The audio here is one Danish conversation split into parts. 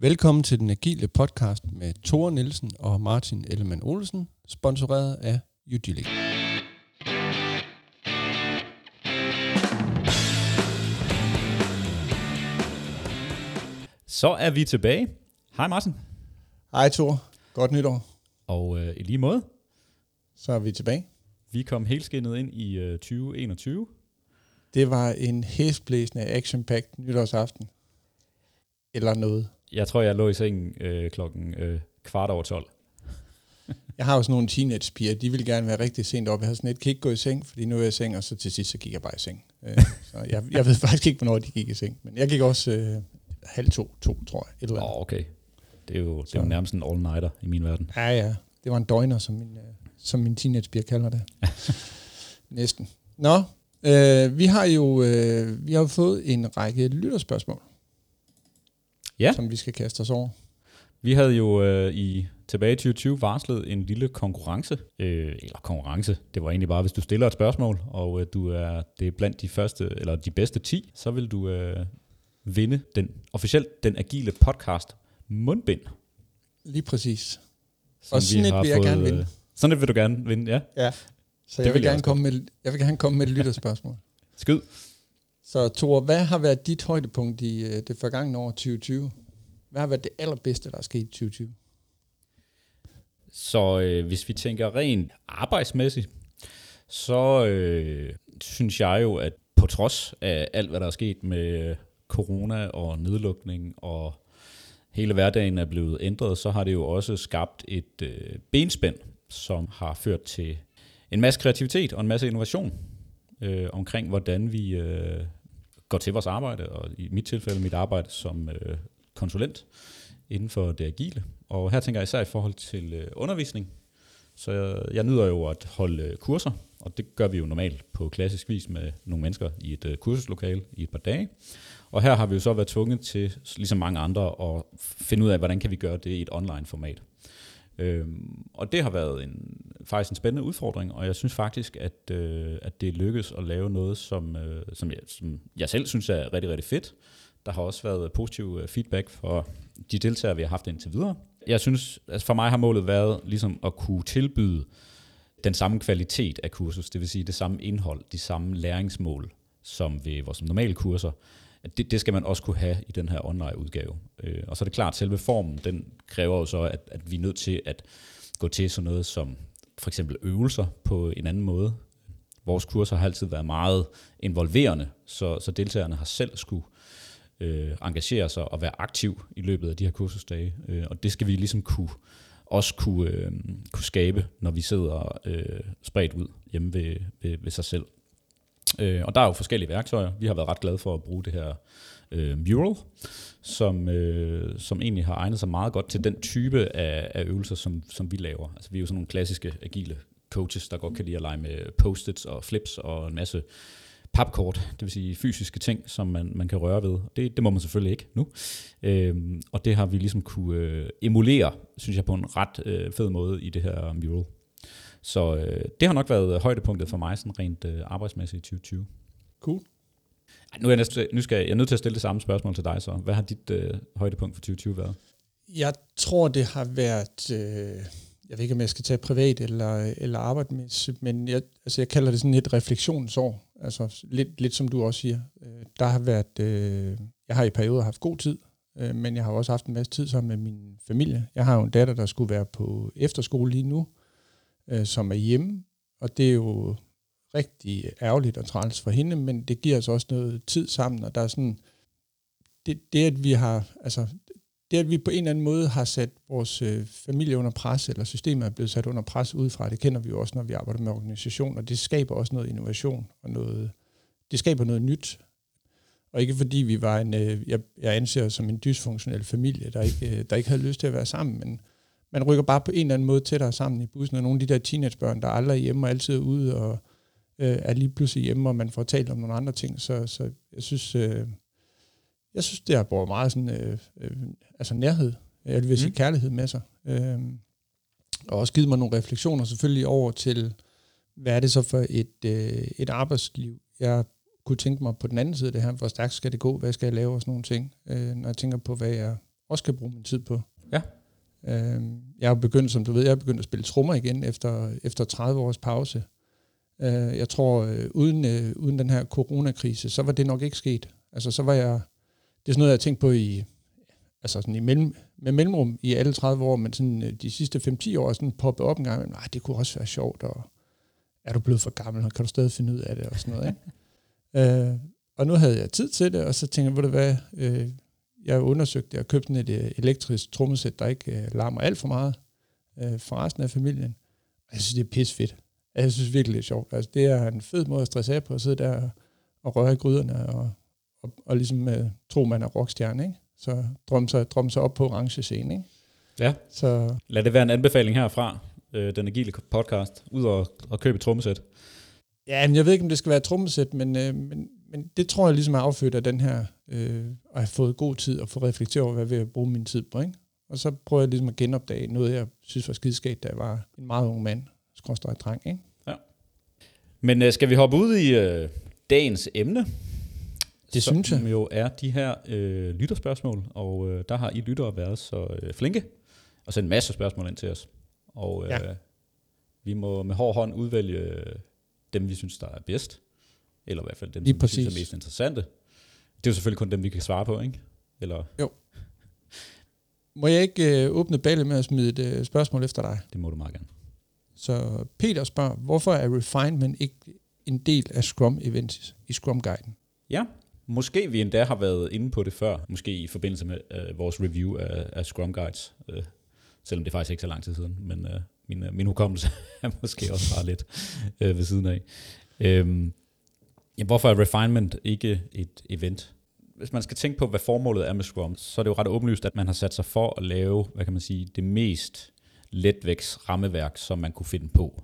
Velkommen til den agile podcast med Tore Nielsen og Martin Ellemann Olsen, sponsoreret af Udilic. Så er vi tilbage. Hej Martin. Hej Thor. Godt nytår. Og øh, i lige måde, Så er vi tilbage. vi kom helt skinnet ind i øh, 2021. Det var en hæsblæsende action-packed nytårsaften. Eller noget. Jeg tror, jeg lå i sengen øh, klokken øh, kvart over 12. Jeg har jo sådan nogle teenage-piger, de vil gerne være rigtig sent op. Jeg har sådan et, kan ikke gå i seng, fordi nu er jeg i seng, og så til sidst så gik jeg bare i seng. Øh, så jeg, jeg ved faktisk ikke, hvornår de gik i seng. Men jeg gik også øh, halv to, to, tror jeg. Et eller andet. oh, okay. Det er jo, det er jo nærmest en all-nighter i min verden. Ja, ja. Det var en døgner, som min, øh, som min teenagepiger kalder det. Næsten. Nå, øh, vi har jo øh, vi har fået en række lytterspørgsmål, Ja. som vi skal kaste os over. Vi havde jo øh, i tilbage i 2020 varslet en lille konkurrence. Øh, eller konkurrence. Det var egentlig bare, hvis du stiller et spørgsmål, og øh, du er det er blandt de første eller de bedste 10, så vil du øh, vinde den officielt den agile podcast mundbind. Lige præcis. som Og sådan et vil jeg gerne fået, vinde. øh, Sådan et vil du gerne vinde, ja. Ja. Så Det jeg vil vil, jeg gerne også komme med, jeg vil gerne komme med et lytterspørgsmål. Skyd. Så Thor, hvad har været dit højdepunkt i øh, det forgangne år 2020? Hvad har været det allerbedste, der er sket i 2020? Så øh, hvis vi tænker rent arbejdsmæssigt, så øh, synes jeg jo, at på trods af alt, hvad der er sket med øh, corona og nedlukning og hele hverdagen er blevet ændret, så har det jo også skabt et øh, benspænd, som har ført til en masse kreativitet og en masse innovation øh, omkring, hvordan vi øh, går til vores arbejde, og i mit tilfælde mit arbejde som øh, konsulent inden for det agile. Og her tænker jeg især i forhold til øh, undervisning. Så jeg, jeg nyder jo at holde øh, kurser, og det gør vi jo normalt på klassisk vis med nogle mennesker i et øh, kursuslokale i et par dage. Og her har vi jo så været tvunget til, ligesom mange andre, at finde ud af, hvordan kan vi gøre det i et online format. Øhm, og det har været en, faktisk en spændende udfordring, og jeg synes faktisk, at, øh, at det lykkes at lave noget, som, øh, som, jeg, som jeg selv synes er rigtig, rigtig fedt. Der har også været positiv øh, feedback for de deltagere, vi har haft indtil videre. Jeg synes, altså for mig har målet været ligesom at kunne tilbyde den samme kvalitet af kursus, det vil sige det samme indhold, de samme læringsmål, som ved vores normale kurser. At Det, det skal man også kunne have i den her online udgave. Øh, og så er det klart, at selve formen, den kræver jo så, at, at vi er nødt til at gå til sådan noget som for eksempel øvelser på en anden måde. Vores kurser har altid været meget involverende, så, så deltagerne har selv skulle øh, engagere sig og være aktiv i løbet af de her kursusdage. Øh, og det skal vi ligesom kunne, også kunne, øh, kunne skabe, når vi sidder øh, spredt ud hjemme ved, ved, ved sig selv. Øh, og der er jo forskellige værktøjer. Vi har været ret glade for at bruge det her øh, mural, som, øh, som egentlig har egnet sig meget godt til den type af, af øvelser, som, som vi laver. Altså vi er jo sådan nogle klassiske agile coaches, der godt kan lide at lege med post-its og flips og en masse papkort, det vil sige fysiske ting, som man, man kan røre ved. Det, det må man selvfølgelig ikke nu. Øhm, og det har vi ligesom kunne øh, emulere, synes jeg, på en ret øh, fed måde i det her mural. Så øh, det har nok været højdepunktet for mig, sådan rent øh, arbejdsmæssigt i 2020. Cool. Ej, nu er jeg, næste, nu skal jeg, jeg er nødt til at stille det samme spørgsmål til dig så. Hvad har dit øh, højdepunkt for 2020 været? Jeg tror, det har været, øh, jeg ved ikke, om jeg skal tage privat eller, eller arbejdsmæssigt, men jeg, altså jeg kalder det sådan et refleksionsår. Altså lidt, lidt som du også siger. Øh, der har været, øh, jeg har i perioder haft god tid, øh, men jeg har også haft en masse tid sammen med min familie. Jeg har jo en datter, der skulle være på efterskole lige nu, øh, som er hjemme, og det er jo rigtig ærgerligt og træls for hende, men det giver os også noget tid sammen, og der er sådan, det, det at vi har, altså det, at vi på en eller anden måde har sat vores øh, familie under pres, eller systemet er blevet sat under pres udefra, det kender vi jo også, når vi arbejder med organisationer. Det skaber også noget innovation, og noget, det skaber noget nyt. Og ikke fordi vi var en, øh, jeg, jeg anser os som en dysfunktionel familie, der ikke, øh, der ikke havde lyst til at være sammen, men man rykker bare på en eller anden måde tættere sammen i bussen, og nogle af de der teenagebørn, der aldrig er hjemme og altid er ude, og øh, er lige pludselig hjemme, og man får talt om nogle andre ting, så, så jeg synes, øh, jeg synes, det har båret meget sådan, øh, øh, altså nærhed, jeg vil sige Mm. kærlighed med sig. Øh, og også givet mig nogle refleksioner selvfølgelig over til, hvad er det så for et, øh, et arbejdsliv, jeg kunne tænke mig på den anden side af det her, hvor stærkt skal det gå, hvad skal jeg lave og sådan nogle ting. Øh, når jeg tænker på, hvad jeg også kan bruge min tid på. Ja. Øh, jeg er begyndt, som du ved, jeg er begyndt at spille trommer igen efter, efter 30 års pause. Øh, jeg tror, øh, uden, øh, uden den her coronakrise, så var det nok ikke sket. Altså, så var jeg... Det er sådan noget, jeg har tænkt på i, altså sådan i mellem, med mellemrum i alle 30 år, men sådan øh, de sidste 5-10 år sådan poppet op en gang, nej, det kunne også være sjovt, og er du blevet for gammel, og kan du stadig finde ud af det, og sådan noget, ikke? øh, og nu havde jeg tid til det, og så tænkte jeg, ved du hvad, øh, jeg undersøgte, jeg har købt et øh, elektrisk trommesæt, der ikke øh, larmer alt for meget øh, for resten af familien. Og jeg synes, det er pis fedt. Jeg synes virkelig, det er sjovt. Altså, det er en fed måde at stresse af på, at sidde der og røre i gryderne, og, og, og ligesom øh, tro, man er rockstjerne, ikke? Så drømme sig, drømme sig op på orange scene, ikke? Ja. Så Lad det være en anbefaling herfra, øh, den agile podcast, ud og, og købe et trommesæt. Ja, men jeg ved ikke, om det skal være et trommesæt, men, øh, men, men det tror jeg ligesom er affødt af den her, øh, at have fået god tid og få reflekteret over, hvad jeg vil bruge min tid på. Ikke? Og så prøver jeg ligesom at genopdage noget, jeg synes var skideskægt, da jeg var en meget ung mand, skråstrej dreng. Ikke? Men øh, skal vi hoppe ud i øh, dagens emne? Det som synes jeg. jo er de her øh, lytterspørgsmål, og øh, der har I lyttere været så øh, flinke, og sendt en masse spørgsmål ind til os. Og øh, Ja. vi må med hård hånd udvælge dem, vi synes, der er bedst, eller i hvert fald dem, Lige som vi synes præcis. er mest interessante. Det er jo selvfølgelig kun dem, vi kan svare på, ikke? Eller Må jeg ikke øh, åbne ballet med at smide et øh, spørgsmål efter dig? det må du meget gerne. Så Peter spørger, hvorfor er refinement ikke en del af Scrum Events i Scrum-guiden? Ja, måske vi endda har været inde på det før, måske i forbindelse med øh, vores review af, af Scrum Guides, øh, selvom det faktisk ikke er så lang tid siden, men øh, min, øh, min hukommelse er måske også bare lidt øh, ved siden af. Øhm, ja, hvorfor er refinement ikke et event? Hvis man skal tænke på, hvad formålet er med Scrum, så er det jo ret åbenlyst, at man har sat sig for at lave, hvad kan man sige, det mest letvægts rammeværk, som man kunne finde på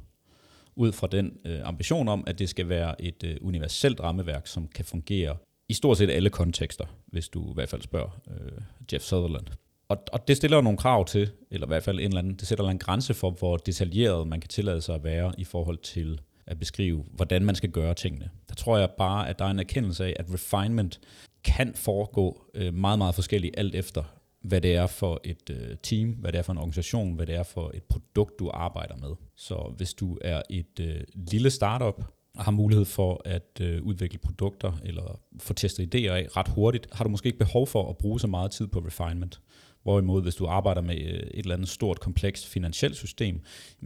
ud fra den øh, ambition om, at det skal være et øh, universelt rammeværk, som kan fungere i stort set alle kontekster, hvis du i hvert fald spørger øh, Jeff Sutherland. Og, og det stiller jo nogle krav til, eller i hvert fald en eller anden, det sætter en grænse for, hvor detaljeret man kan tillade sig at være i forhold til at beskrive, hvordan man skal gøre tingene. Der tror jeg bare, at der er en erkendelse af, at refinement kan foregå øh, meget, meget forskelligt alt efter, hvad det er for et øh, team, hvad det er for en organisation, hvad det er for et produkt, du arbejder med. Så hvis du er et øh, lille startup, og har mulighed for at øh, udvikle produkter eller få testet idéer af ret hurtigt, har du måske ikke behov for at bruge så meget tid på refinement. Hvorimod, hvis du arbejder med øh, et eller andet stort, komplekst finansielt system,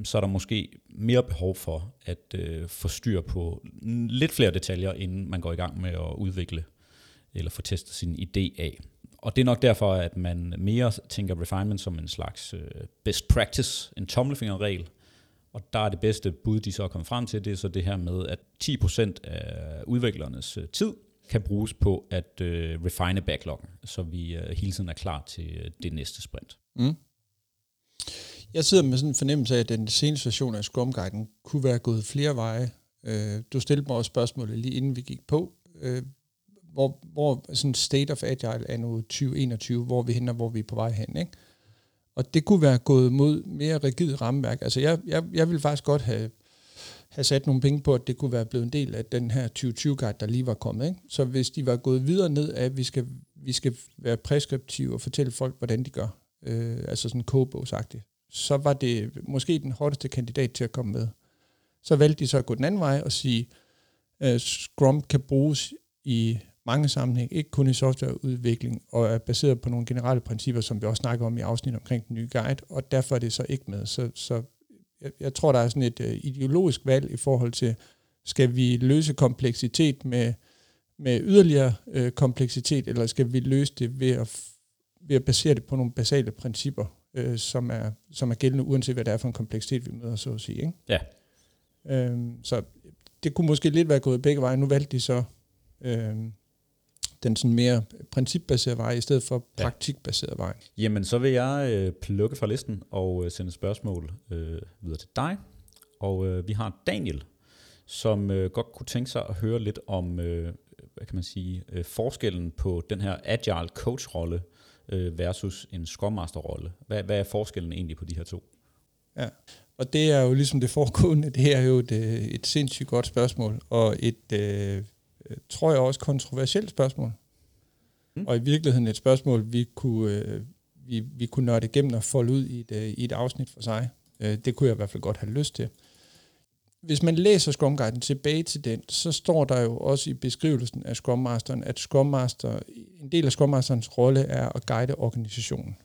så er der måske mere behov for at øh, få styr på lidt flere detaljer, inden man går i gang med at udvikle eller få testet sin idé af. Og det er nok derfor, at man mere tænker refinement som en slags øh, best practice, en tommelfingerregel. Og der er det bedste bud, de så er kommet frem til, det er så det her med, at 10% af udviklernes øh, tid kan bruges på at øh, refine backloggen, så vi øh, hele tiden er klar til øh, det næste sprint. Mm. Jeg sidder med sådan en fornemmelse af, at den seneste version af Scrum Guiden kunne være gået flere veje. Øh, du stillede mig også spørgsmålet lige inden vi gik på, øh, hvor, hvor sådan state of agile er nu 2021, hvor vi hænder, hvor vi er på vej hen, ikke? Og det kunne være gået mod mere rigid rammeværk. Altså jeg, jeg, jeg ville faktisk godt have, have sat nogle penge på, at det kunne være blevet en del af den her 2020-guide, der lige var kommet. Ikke? Så hvis de var gået videre ned af, at vi skal, vi skal være preskriptive og fortælle folk, hvordan de gør, øh, altså sådan kogebogsagtigt, så var det måske den hårdeste kandidat til at komme med. Så valgte de så at gå den anden vej og sige, at Scrum kan bruges i mange sammenhæng, ikke kun i softwareudvikling, og er baseret på nogle generelle principper, som vi også snakker om i afsnit omkring den nye guide, og derfor er det så ikke med. Så, så jeg, jeg tror, der er sådan et uh, ideologisk valg i forhold til, skal vi løse kompleksitet med, med yderligere uh, kompleksitet, eller skal vi løse det ved at, ved at basere det på nogle basale principper, uh, som, er, som er gældende, uanset hvad det er for en kompleksitet, vi møder, så at sige. Ikke? Ja. Øhm, så det kunne måske lidt være gået begge veje. Nu valgte de så øhm, den sådan mere principbaserede vej, i stedet for Ja. praktikbaserede vej. Jamen, så vil jeg øh, plukke fra listen og øh, sende spørgsmål øh, videre til dig. Og øh, vi har Daniel, som øh, godt kunne tænke sig at høre lidt om, øh, hvad kan man sige, øh, forskellen på den her agile coach-rolle øh, versus en Scrum Master-rolle. Hvad, hvad er forskellen egentlig på de her to? Og det er jo ligesom det foregående, det her er jo et, øh, et sindssygt godt spørgsmål, og et, øh, tror jeg også, kontroversielt spørgsmål. Mm. Og i virkeligheden et spørgsmål, vi kunne, øh, vi, vi kunne nørde igennem og folde ud i et, øh, i et afsnit for sig. Øh, det kunne jeg i hvert fald godt have lyst til. Hvis man læser Scrum Guiden tilbage til den, så står der jo også i beskrivelsen af Scrum Masteren, at Scrum Master, en del af Scrum Masterens rolle er at guide organisationen.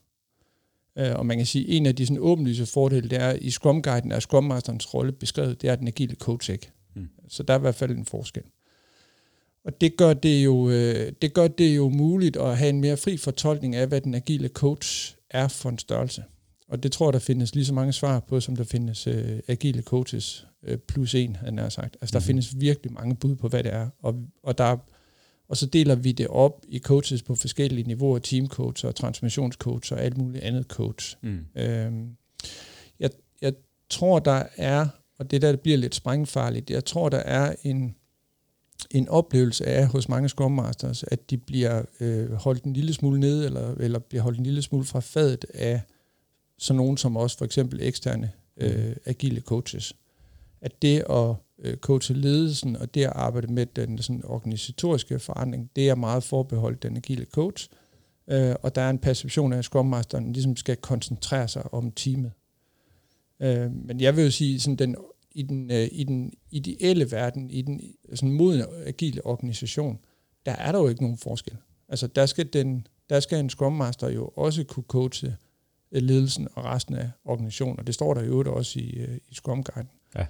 Øh, og man kan sige, at en af de sådan åbenlyse fordele, det er, at i Scrum Guiden er Scrum Masterens rolle beskrevet, det er den agile coach ikke. Mm. Så der er i hvert fald en forskel. Og det gør det, jo, øh, det gør det jo muligt at have en mere fri fortolkning af, hvad den agile coach er for en størrelse. Og det tror jeg, der findes lige så mange svar på, som der findes øh, agile coaches øh, plus en, han har sagt. Altså, der mm. findes virkelig mange bud på, hvad det er. Og, og, der, og så deler vi det op i coaches på forskellige niveauer, teamcoach og transformationscoach og alt muligt andet coach. Mm. Øhm, jeg, jeg tror, der er, og det der bliver lidt sprængfarligt, jeg tror, der er en, en oplevelse af hos mange Scrum Masters, at de bliver øh, holdt en lille smule nede, eller, eller bliver holdt en lille smule fra fadet af sådan nogen som også for eksempel eksterne øh, mm. agile coaches. At det at øh, coache ledelsen, og det at arbejde med den sådan, organisatoriske forandring, det er meget forbeholdt den agile coach, øh, og der er en perception af, at Scrum Masteren ligesom skal koncentrere sig om teamet. Øh, men jeg vil jo sige, sådan den, i, den, øh, i den ideelle verden, i den sådan modne agile organisation, der er der jo ikke nogen forskel. Altså der skal, den, der skal en Scrum Master jo også kunne coache ledelsen og resten af organisationen, og det står der jo også i, øh, i Scrum Guiden. Ja.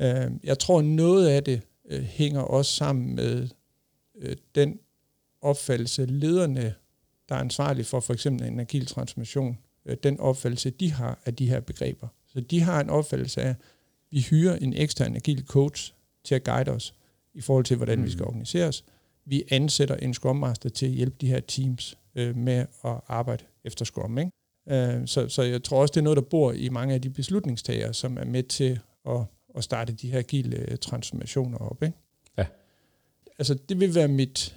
Øh, jeg tror, noget af det øh, hænger også sammen med øh, den opfattelse, lederne, der er ansvarlige for for eksempel en agil transformation, øh, den opfattelse, de har af de her begreber. Så de har en opfattelse af, vi hyrer en ekstern agil coach til at guide os i forhold til, hvordan mm. vi skal mm. organiseres. Vi ansætter en Scrum Master til at hjælpe de her teams øh, med at arbejde efter Scrum. Ikke? Øh, så, så jeg tror også, det er noget, der bor i mange af de beslutningstagere, som er med til at, at starte de her agile øh, transformationer op. Ikke? Ja. Altså, det vil være mit,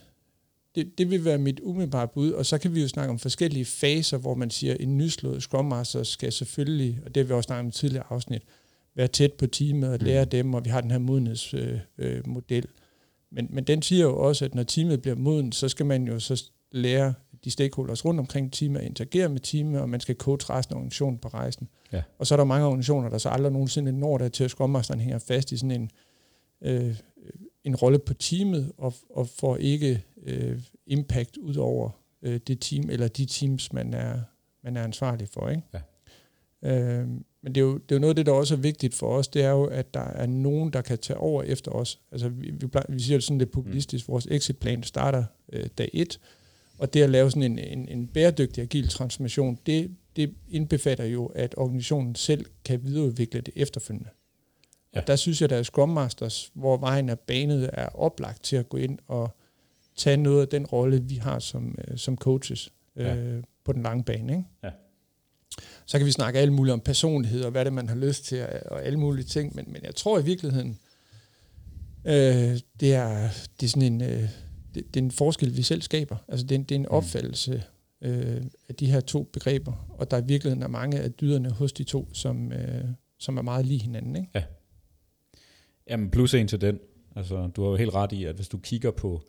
det, det vil være mit umiddelbare bud, og så kan vi jo snakke om forskellige faser, hvor man siger, at en nyslået Scrum Master skal selvfølgelig, og det har vi også snakket om i tidligere afsnit, være tæt på teamet og lære mm. dem, og vi har den her modenhedsmodel. Øh, øh, model. men, men den siger jo også, at når teamet bliver moden, så skal man jo så lære de stakeholders rundt omkring teamet at interagere med teamet, og man skal coach resten af organisationen på rejsen. Ja. Og så er der mange organisationer, der så aldrig nogensinde når der til, at Scrum Masteren hænger fast i sådan en, øh, en rolle på teamet, og, og får ikke øh, impact ud over øh, det team, eller de teams, man er, man er ansvarlig for. Ikke? Ja. Øh, men det er, jo, det er jo noget af det, der også er vigtigt for os, det er jo, at der er nogen, der kan tage over efter os. Altså, vi, vi, vi siger det sådan lidt populistisk, mm. vores exitplan starter øh, dag et, og det at lave sådan en, en, en bæredygtig agil transformation, det, det indbefatter jo, at organisationen selv kan videreudvikle det efterfølgende. Ja. Og der synes jeg, der er Scrum Masters, hvor vejen er banet, er oplagt til at gå ind og tage noget af den rolle, vi har som, øh, som coaches øh, ja. på den lange bane. Ikke? Ja. Så kan vi snakke alt muligt om personlighed, og hvad det man har lyst til, og alle mulige ting, men, men jeg tror i virkeligheden, øh, det, er, det er sådan en... Øh, det, det er en forskel, vi selv skaber. Altså det, er, det er en mm. opfattelse øh, af de her to begreber, og der i virkeligheden er mange af dyderne hos de to, som, øh, som er meget lige hinanden. Ikke? Ja. Jamen plus en til den. Altså, du har jo helt ret i, at hvis du kigger på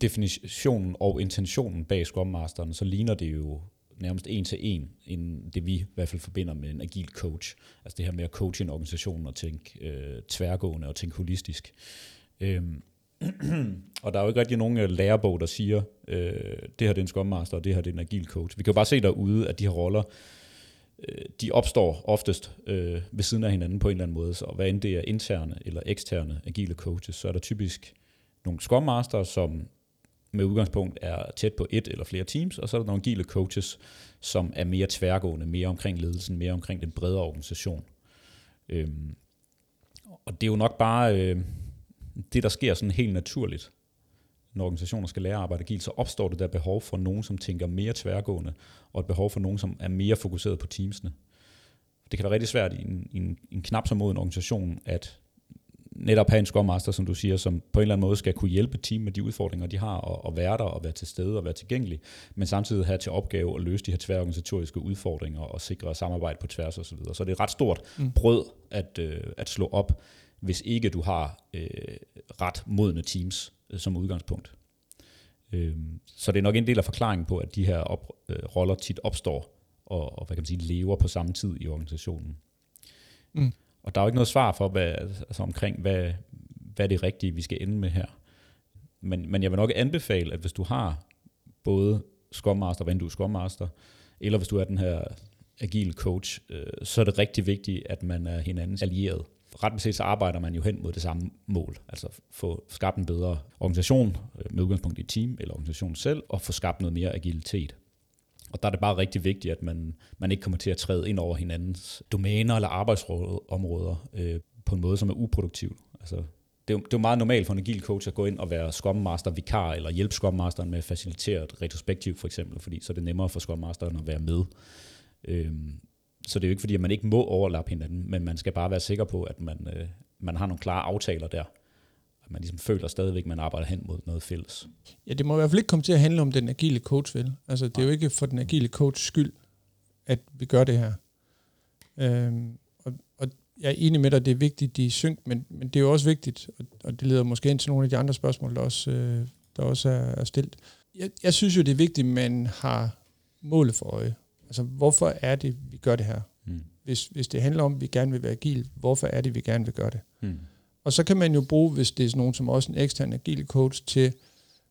definitionen og intentionen bag Scrum Masteren, så ligner det jo nærmest en til en, end det vi i hvert fald forbinder med en agil coach. Altså det her med at coache en organisation og tænke øh, tværgående og tænke holistisk. Øhm, og der er jo ikke rigtig nogen øh, lærebog, der siger, øh, det her det er en Scrum Master, og det her det er en agil coach. Vi kan jo bare se derude, at de her roller, øh, de opstår oftest øh, ved siden af hinanden på en eller anden måde. Så hvad end det er interne eller eksterne agile coaches, så er der typisk nogle Scrum Master, som med udgangspunkt er tæt på et eller flere teams, og så er der nogle agile coaches, som er mere tværgående, mere omkring ledelsen, mere omkring den bredere organisation. Øhm, og det er jo nok bare... Øh, det, der sker sådan helt naturligt, når organisationer skal lære at arbejde agilt, så opstår det der behov for nogen, som tænker mere tværgående, og et behov for nogen, som er mere fokuseret på teamsene. Det kan være rigtig svært i en, i en, en knap så mod en organisation, at netop have en Scrum Master, som du siger, som på en eller anden måde skal kunne hjælpe team med de udfordringer, de har, og, og være der, og være til stede, og være tilgængelig, men samtidig have til opgave at løse de her tværorganisatoriske udfordringer, og sikre samarbejde på tværs osv. Så, videre. så det er et ret stort mm. brød at, øh, at slå op hvis ikke du har øh, ret modne teams øh, som udgangspunkt. Øh, så det er nok en del af forklaringen på, at de her op, øh, roller tit opstår og, og hvad kan man sige, lever på samme tid i organisationen. Mm. Og der er jo ikke noget svar for, hvad, altså omkring, hvad, hvad er det rigtige, vi skal ende med her. Men, men jeg vil nok anbefale, at hvis du har både Scrum Master, hvad du er Scrum Master, eller hvis du er den her agile coach, øh, så er det rigtig vigtigt, at man er hinandens allieret. Ret beset så arbejder man jo hen mod det samme mål, altså få skabt en bedre organisation øh, med udgangspunkt i team eller organisationen selv, og få skabt noget mere agilitet. Og der er det bare rigtig vigtigt, at man, man ikke kommer til at træde ind over hinandens domæner eller arbejdsområder øh, på en måde, som er uproduktiv. Altså, det er, jo, det er jo meget normalt for en agil coach at gå ind og være Scrum Master vikar, eller hjælpe Scrum Masteren med at facilitere et retrospektiv for eksempel, fordi så er det nemmere for Scrum Masteren at være med. Øhm, så det er jo ikke fordi, at man ikke må overlappe hinanden, men man skal bare være sikker på, at man, øh, man har nogle klare aftaler der. At man ligesom føler stadigvæk, at man arbejder hen mod noget fælles. Ja, det må i hvert fald ikke komme til at handle om den agile coach, vel? Altså, det er jo ikke for den agile coach skyld, at vi gør det her. Øhm, og, og jeg er enig med dig, det er vigtigt, de er synk, men, men det er jo også vigtigt, og, og det leder måske ind til nogle af de andre spørgsmål, der også, øh, der også er, er stillet. Jeg, jeg synes jo, det er vigtigt, at man har målet for øje. Altså, hvorfor er det, vi gør det her? Mm. Hvis, hvis det handler om, at vi gerne vil være agil, hvorfor er det, vi gerne vil gøre det? Mm. Og så kan man jo bruge, hvis det er sådan nogen som også en ekstern agil coach, til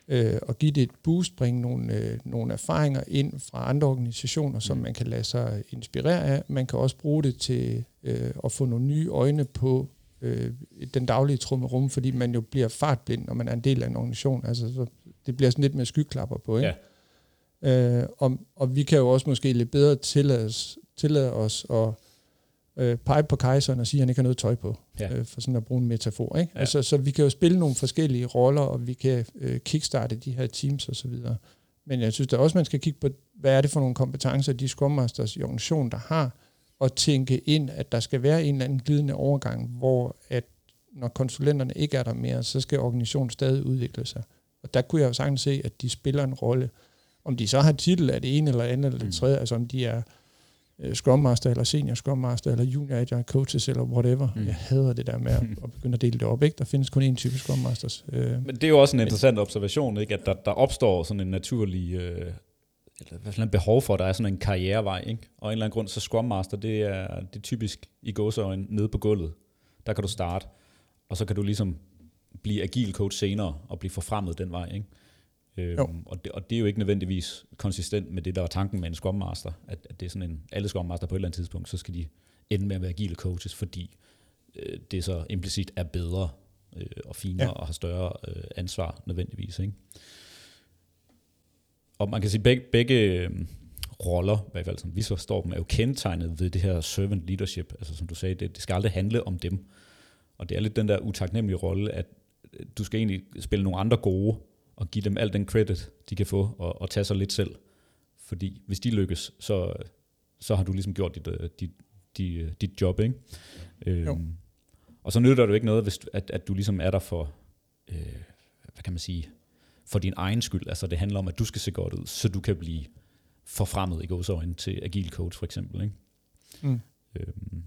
øh, at give det et boost, bringe nogle, øh, nogle erfaringer ind fra andre organisationer, som mm. man kan lade sig inspirere af. Man kan også bruge det til øh, at få nogle nye øjne på øh, den daglige trummerum, fordi man jo bliver fartblind, når man er en del af en organisation. Altså, så det bliver sådan lidt med skyklapper på, ikke? Ja. Øh, og, og vi kan jo også måske lidt bedre tillade, tillade os at øh, pege på kejseren og sige, at han ikke har noget tøj på, ja. øh, for sådan at bruge en metafor. Ikke? Ja. Altså, så vi kan jo spille nogle forskellige roller, og vi kan øh, kickstarte de her teams og så videre. Men jeg synes da også, man skal kigge på, hvad er det for nogle kompetencer, de Scrum Masters i organisationen, der har, og tænke ind, at der skal være en eller anden glidende overgang, hvor at når konsulenterne ikke er der mere, så skal organisationen stadig udvikle sig. Og der kunne jeg jo sagtens se, at de spiller en rolle. Om de så har titel af det ene eller andet eller det mm. tredje, altså om de er Scrum Master, eller Senior Scrum Master, eller Junior Agile Coaches, eller whatever. Mm. Jeg hader det der med at, at begynde at dele det op. Ikke? Der findes kun én type Scrum Masters. Øh, Men det er jo også en interessant observation, ikke? at der, der opstår sådan en naturlig... Øh eller hvad en behov for, at der er sådan en karrierevej, ikke? Og en eller anden grund, så Scrum Master, det er, det er typisk i gåseøjne nede på gulvet. Der kan du starte, og så kan du ligesom blive agil coach senere, og blive forfremmet den vej, ikke? Øhm, og, det, og det er jo ikke nødvendigvis konsistent med det, der var tanken med en Scrum Master, at, at det er sådan en, alle Scrum Master på et eller andet tidspunkt, så skal de ende med at være agile coaches, fordi øh, det så implicit er bedre øh, og finere ja. og har større øh, ansvar nødvendigvis. Ikke? Og man kan sige, begge, begge øh, roller, i hvert fald som vi så står dem, er jo kendetegnet ved det her servant leadership. Altså som du sagde, det, det skal aldrig handle om dem. Og det er lidt den der utaknemmelige rolle, at øh, du skal egentlig spille nogle andre gode, og give dem al den credit, de kan få, og, og tage sig lidt selv. Fordi hvis de lykkes, så, så har du ligesom gjort dit, øh, dit, dit, øh, dit job, ikke? Øhm, og så nytter det jo ikke noget, hvis, at, at du ligesom er der for, øh, hvad kan man sige, for din egen skyld. Altså det handler om, at du skal se godt ud, så du kan blive forfremmet i gåsøjne til agile coach for eksempel, ikke? Mm. Øhm,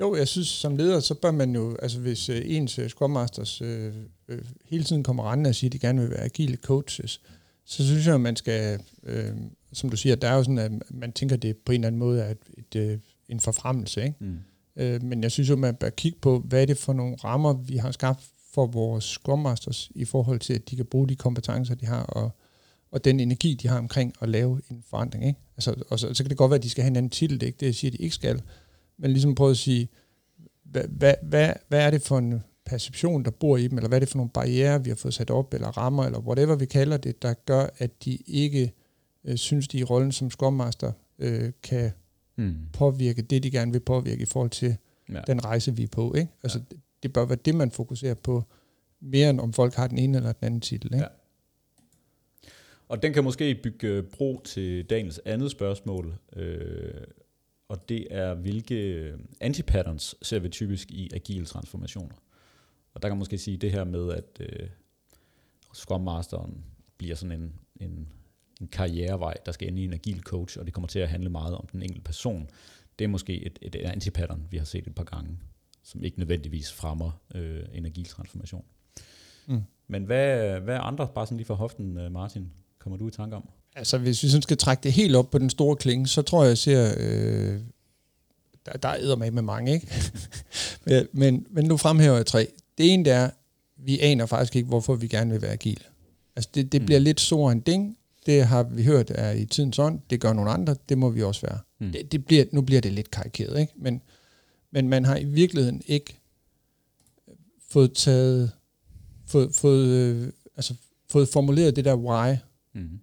jo, jeg synes, som leder, så bør man jo, altså hvis øh, ens uh, Scrum Masters øh, øh, hele tiden kommer rendende og siger, at de gerne vil være agile coaches, så synes jeg, at man skal, øh, som du siger, der er jo sådan, at man tænker, at det på en eller anden måde er et, et, øh, en forfremmelse, ikke? Mm. Øh, men jeg synes jo, at man bør kigge på, hvad er det for nogle rammer, vi har skabt for vores Scrum Masters, i forhold til, at de kan bruge de kompetencer, de har, og, og den energi, de har omkring at lave en forandring. Ikke? Altså, og så, så kan det godt være, at de skal have en anden titel, det er ikke det, jeg siger, at de ikke skal, men ligesom prøve at sige, hvad, hvad, hvad, hvad er det for en perception, der bor i dem, eller hvad er det for nogle barriere, vi har fået sat op, eller rammer, eller whatever vi kalder det, der gør, at de ikke øh, synes, de i rollen som Scrum Master øh, kan mm. påvirke det, de gerne vil påvirke i forhold til ja. den rejse, vi er på. Ikke? Altså, ja. det, det bør være det, man fokuserer på, mere end om folk har den ene eller den anden titel. Ikke? Ja. Og den kan måske bygge bro til Daniels andet spørgsmål, øh, og det er, hvilke antipatterns ser vi typisk i agile transformationer. Og der kan man måske sige det her med, at øh, Scrum Masteren bliver sådan en, en, en karrierevej, der skal ende i en agil coach, og det kommer til at handle meget om den enkelte person. Det er måske et, et antipattern, vi har set et par gange, som ikke nødvendigvis fremmer øh, en agil transformation. Mm. Men hvad, hvad andre, bare sådan lige for hoften, øh, Martin, kommer du i tanke om? Altså, hvis vi sådan skal trække det helt op på den store klinge, så tror jeg, jeg ser... Øh, der, der er med med mange, ikke? men, men, men nu fremhæver jeg tre. Det ene det er, vi aner faktisk ikke, hvorfor vi gerne vil være agile. Altså, det, det mm. bliver lidt sort en ding. Det har vi hørt er i tidens ånd. Det gør nogle andre. Det må vi også være. Mm. Det, det bliver, nu bliver det lidt karikeret, ikke? Men, men man har i virkeligheden ikke fået taget, fået, fået, øh, altså, fået formuleret det der why. Mm.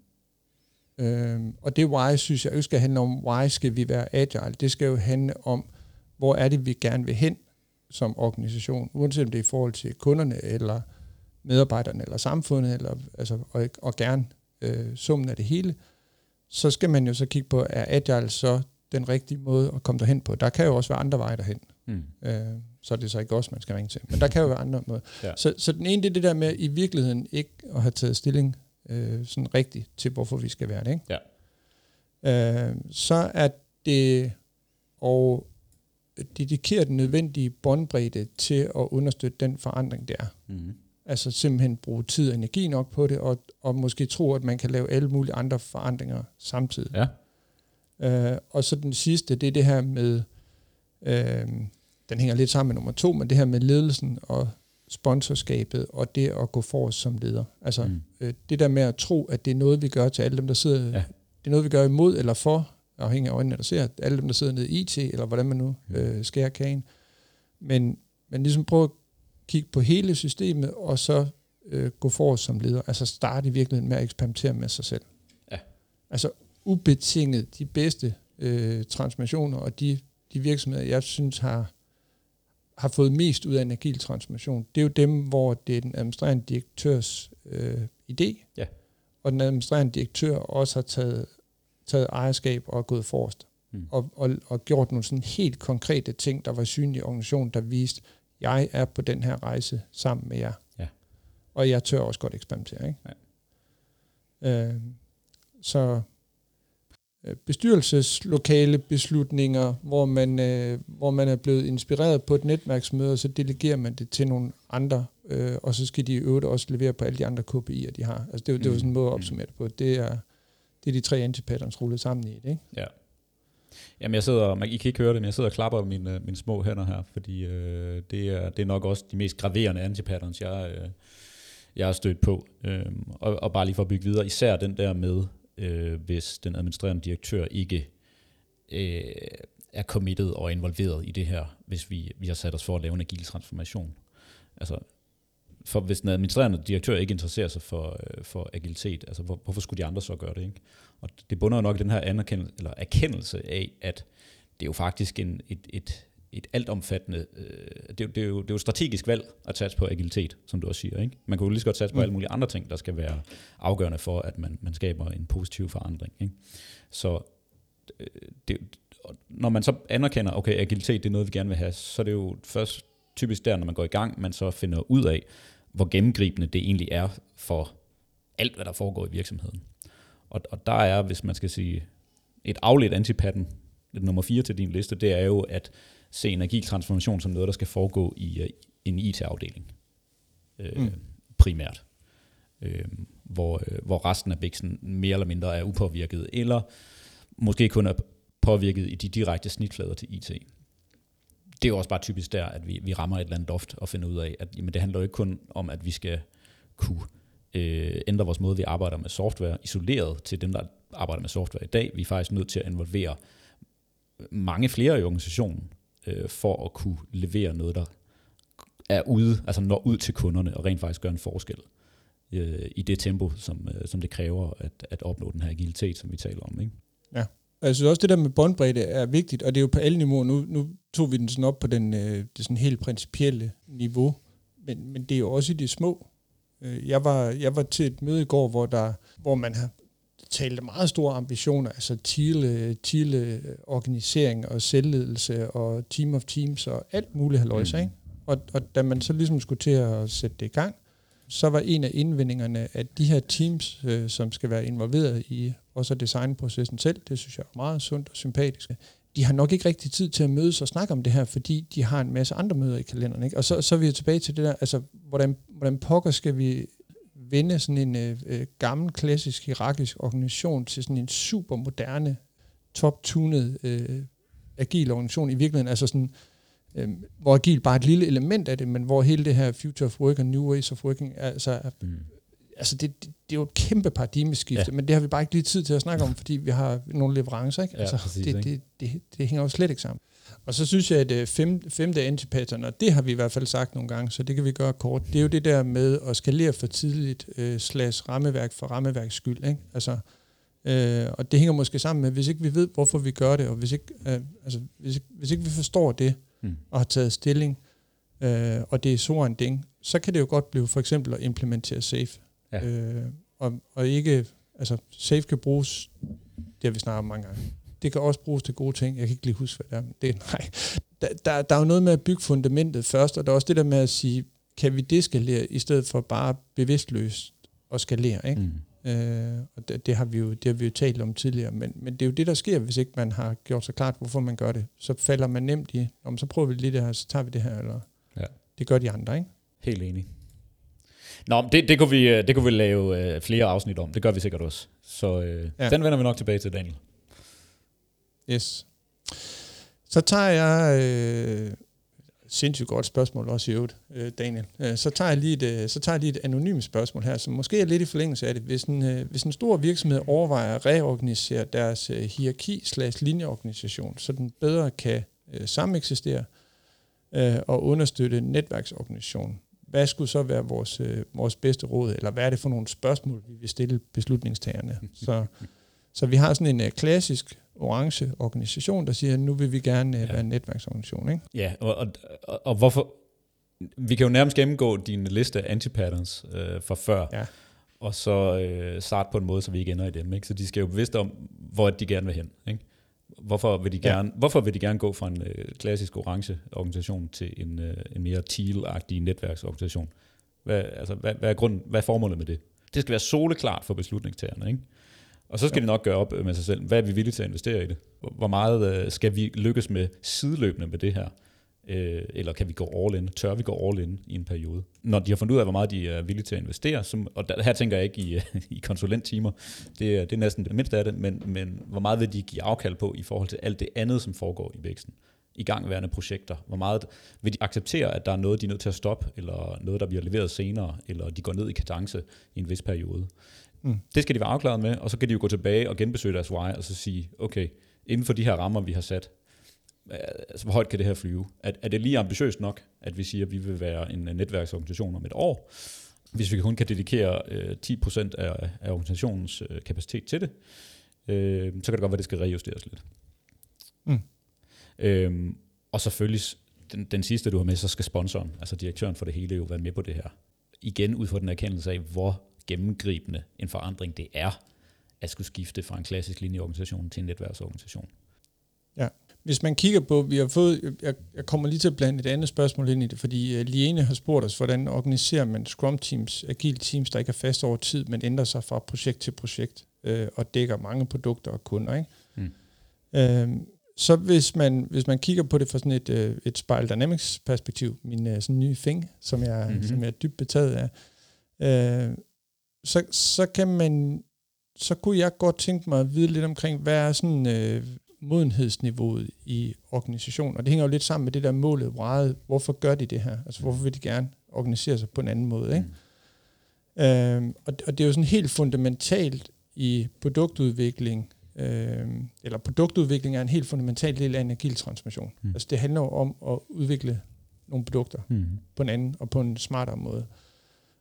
Øhm, og det why, synes jeg ikke skal handle om, why skal vi være agile. Det skal jo handle om, hvor er det, vi gerne vil hen som organisation, uanset om det er i forhold til kunderne, eller medarbejderne, eller samfundet, eller, altså, og, og gerne øh, summen af det hele, så skal man jo så kigge på, er agile så den rigtige måde at komme derhen på? Der kan jo også være andre veje derhen. Mm. Øh, så er det så ikke også, man skal ringe til. Men der kan jo være andre måder. Ja. Så, så den ene, det er det der med i virkeligheden ikke at have taget stilling øh, sådan rigtigt til, hvorfor vi skal være det. Ikke? Ja. Øh, så er det at dedikere den nødvendige båndbredde til at understøtte den forandring, der. Mm. Altså simpelthen bruge tid og energi nok på det, og, og måske tro, at man kan lave alle mulige andre forandringer samtidig. Ja. Øh, og så den sidste, det er det her med, øh, den hænger lidt sammen med nummer to, men det her med ledelsen og sponsorskabet og det at gå for os som leder. Altså mm. øh, det der med at tro, at det er noget, vi gør til alle dem, der sidder, ja. det er noget, vi gør imod eller for, afhængig af øjnene, der ser, alle dem, der sidder nede i IT, eller hvordan man nu mm. øh, skærer kagen. Men, men ligesom prøve at kigge på hele systemet, og så øh, gå for os som leder. Altså starte i virkeligheden med at eksperimentere med sig selv. Ja. Altså ubetinget de bedste øh, transformationer, og de, de virksomheder, jeg synes har har fået mest ud af en agil transformation, det er jo dem, hvor det er den administrerende direktørs øh, idé, ja. og den administrerende direktør også har taget, taget ejerskab og gået forrest, mm. og, og, og gjort nogle sådan helt konkrete ting, der var synlige i organisationen, der viste, jeg er på den her rejse sammen med jer. Ja. Og jeg tør også godt eksperimentere. Ikke? Ja. Øh, så Øh, bestyrelseslokale beslutninger, hvor man, øh, hvor man er blevet inspireret på et netværksmøde, og så delegerer man det til nogle andre, øh, og så skal de i øvrigt også levere på alle de andre KPI'er, de har. Altså det, det var sådan en måde at mm. opsummere det på. Det er, det er de tre antipatterns rullet sammen i det, ikke? Ja. Jamen jeg sidder, man, I kan ikke høre det, men jeg sidder og klapper mine, øh, mine små hænder her, fordi øh, det, er, det er nok også de mest graverende antipatterns, jeg, øh, jeg har stødt på. Øh, og, og bare lige for at bygge videre, især den der med, øh, hvis den administrerende direktør ikke øh, er committed og involveret i det her, hvis vi, vi har sat os for at lave en agil transformation. Altså, for hvis den administrerende direktør ikke interesserer sig for, øh, for agilitet, altså hvor, hvorfor skulle de andre så gøre det? Ikke? Og det bunder jo nok i den her anerkendelse, eller erkendelse af, at det er jo faktisk en, et, et, et altomfattende, øh, det, det, er jo, det er jo strategisk valg at satse på agilitet, som du også siger. Ikke? Man kan jo lige så godt satse på mm. alle mulige andre ting, der skal være afgørende for, at man, man skaber en positiv forandring. Ikke? Så øh, det, når man så anerkender, okay, agilitet det er noget, vi gerne vil have, så er det jo først typisk der, når man går i gang, man så finder ud af, hvor gennemgribende det egentlig er for alt, hvad der foregår i virksomheden. Og, og der er, hvis man skal sige, et afledt antipatten, nummer 4 til din liste, det er jo, at se energitransformation som noget, der skal foregå i uh, en IT-afdeling øh, mm. primært. Øh, hvor, øh, hvor resten af biksen mere eller mindre er upåvirket, eller måske kun er påvirket i de direkte snitflader til IT. Det er jo også bare typisk der, at vi, vi rammer et eller andet loft og finder ud af, at jamen, det handler jo ikke kun om, at vi skal kunne øh, ændre vores måde, vi arbejder med software, isoleret til dem, der arbejder med software i dag. Vi er faktisk nødt til at involvere mange flere i organisationen, øh, for at kunne levere noget, der er ude, altså når ud til kunderne og rent faktisk gør en forskel øh, i det tempo, som, øh, som det kræver at, at opnå den her agilitet, som vi taler om. Ikke? Ja, jeg synes også, det der med båndbredde er vigtigt, og det er jo på alle niveauer. Nu, nu tog vi den sådan op på den, øh, det sådan helt principielle niveau, men, men det er jo også i de små. Øh, jeg var, jeg var til et møde i går, hvor, der, hvor man har talte meget store ambitioner, altså TILE, TILE organisering og selvledelse og team of teams og alt muligt halvøjse, mm. ikke? Og, og da man så ligesom skulle til at sætte det i gang, så var en af indvendingerne, at de her teams, øh, som skal være involveret i også designprocessen selv, det synes jeg er meget sundt og sympatisk, de har nok ikke rigtig tid til at mødes og snakke om det her, fordi de har en masse andre møder i kalenderen. Ikke? Og så, så er vi tilbage til det der, altså, hvordan, hvordan pokker skal vi vende sådan en øh, øh, gammel, klassisk, hierarkisk organisation til sådan en super moderne, top-tunet, øh, agil organisation i virkeligheden, altså sådan, øh, hvor agil bare er et lille element af det, men hvor hele det her future of work og new ways of working, altså, er, mm altså det, det, det er jo et kæmpe paradigmeskifte, ja. men det har vi bare ikke lige tid til at snakke om, fordi vi har nogle leverancer, ikke? Altså, ja, præcis, det, ikke? Det, det, det hænger jo slet ikke sammen. Og så synes jeg, at øh, fem, femte antipattern, og det har vi i hvert fald sagt nogle gange, så det kan vi gøre kort, det er jo det der med at skalere for tidligt, øh, slash rammeværk for rammeværks skyld. Ikke? Altså, øh, og det hænger måske sammen med, hvis ikke vi ved, hvorfor vi gør det, og hvis ikke, øh, altså, hvis, ikke, hvis ikke vi forstår det, mm. og har taget stilling, øh, og det er så en ding, så kan det jo godt blive for eksempel at implementere SAFE. Ja. Øh, og, og ikke, altså SAFE kan bruges, det har vi snakket om mange gange, det kan også bruges til gode ting. Jeg kan ikke lige huske, hvad det er. Det, nej. Der, der, der er jo noget med at bygge fundamentet først, og der er også det der med at sige, kan vi deskalere, i stedet for bare bevidstløst at skalere, ikke? Mm. Øh, og det, det, har vi jo, det har vi jo talt om tidligere, men, men det er jo det, der sker, hvis ikke man har gjort sig klart, hvorfor man gør det. Så falder man nemt i, om så prøver vi lige det her, så tager vi det her, eller ja. det gør de andre, ikke? Helt enig. Nå, det, det, kunne vi, øh, det kunne vi lave uh, flere afsnit om. Det gør vi sikkert også. Så uh, ja. den vender vi nok tilbage til, Daniel. Yes. Så tager jeg... Øh, sindssygt godt spørgsmål også i øvrigt, øh, Daniel. Øh, så, tager jeg lige et, øh, så tager jeg lige et anonymt spørgsmål her, som måske er lidt i forlængelse af det. Hvis en, øh, hvis en stor virksomhed overvejer at reorganisere deres øh, hierarki slash linjeorganisation, så den bedre kan øh, sameksistere øh, og understøtte netværksorganisationen, hvad skulle så være vores, øh, vores bedste råd, eller hvad er det for nogle spørgsmål, vi vil stille beslutningstagerne? Så, så vi har sådan en øh, klassisk orange organisation, der siger, at nu vil vi gerne øh, ja. være en netværksorganisation. Ikke? Ja, og, og, og, og hvorfor... Vi kan jo nærmest gennemgå din liste af antipatterns øh, fra før, ja. og så øh, starte på en måde, så vi ikke ender i dem. Ikke? Så de skal jo bevidst om, hvor de gerne vil hen. Ikke? Hvorfor vil de gerne, ja. hvorfor vil de gerne gå fra en øh, klassisk orange organisation til en, øh, en mere teal-agtig netværksorganisation? Hvad, altså, hvad, hvad, er grund, hvad er formålet med det? Det skal være soleklart for beslutningstagerne. Ikke? Og så skal ja. de nok gøre op med sig selv, hvad er vi villige til at investere i det? Hvor meget øh, skal vi lykkes med sideløbende med det her? Øh, eller kan vi gå all in? Tør vi gå all in i en periode? Når de har fundet ud af, hvor meget de er villige til at investere, som, og der, her tænker jeg ikke i, i konsulenttimer, det, er, det er næsten det mindste af det, men, men hvor meget vil de give afkald på i forhold til alt det andet, som foregår i væksten? i gangværende projekter? Hvor meget vil de acceptere, at der er noget, de er nødt til at stoppe, eller noget, der bliver leveret senere, eller de går ned i kadence i en vis periode? Mm. Det skal de være afklaret med, og så kan de jo gå tilbage og genbesøge deres why, og så sige, okay, inden for de her rammer, vi har sat, altså, hvor højt kan det her flyve? Er, er det lige ambitiøst nok, at vi siger, at vi vil være en netværksorganisation om et år? Hvis vi kun kan dedikere øh, 10% af, af organisationens øh, kapacitet til det, øh, så kan det godt være, at det skal rejusteres lidt. Mm. Øhm, og selvfølgelig, den, den sidste, du har med, så skal sponsoren, altså direktøren for det hele, jo være med på det her. Igen ud fra den erkendelse af, hvor gennemgribende en forandring det er, at skulle skifte fra en klassisk linjeorganisation til en netværksorganisation. Ja, hvis man kigger på, vi har fået, jeg, jeg kommer lige til at blande et andet spørgsmål ind i det, fordi uh, Liene har spurgt os, hvordan organiserer man Scrum Teams, agile teams, der ikke er fast over tid, men ændrer sig fra projekt til projekt uh, og dækker mange produkter og kunder. Ikke? Mm. Uh, så hvis man, hvis man kigger på det fra sådan et, uh, et Spiral Dynamics perspektiv, min uh, sådan nye fing, som jeg, mm-hmm. som jeg er dybt betaget af, uh, så, så kan man, så kunne jeg godt tænke mig at vide lidt omkring, hvad er sådan øh, modenhedsniveauet i organisationen, og det hænger jo lidt sammen med det der målet, why, hvorfor gør de det her? Altså hvorfor vil de gerne organisere sig på en anden måde, ikke? Mm. Øhm, og, og det er jo sådan helt fundamentalt i produktudvikling, øhm, eller produktudvikling er en helt fundamental del af en agil transformation. Mm. Altså det handler jo om at udvikle nogle produkter mm. på en anden og på en smartere måde.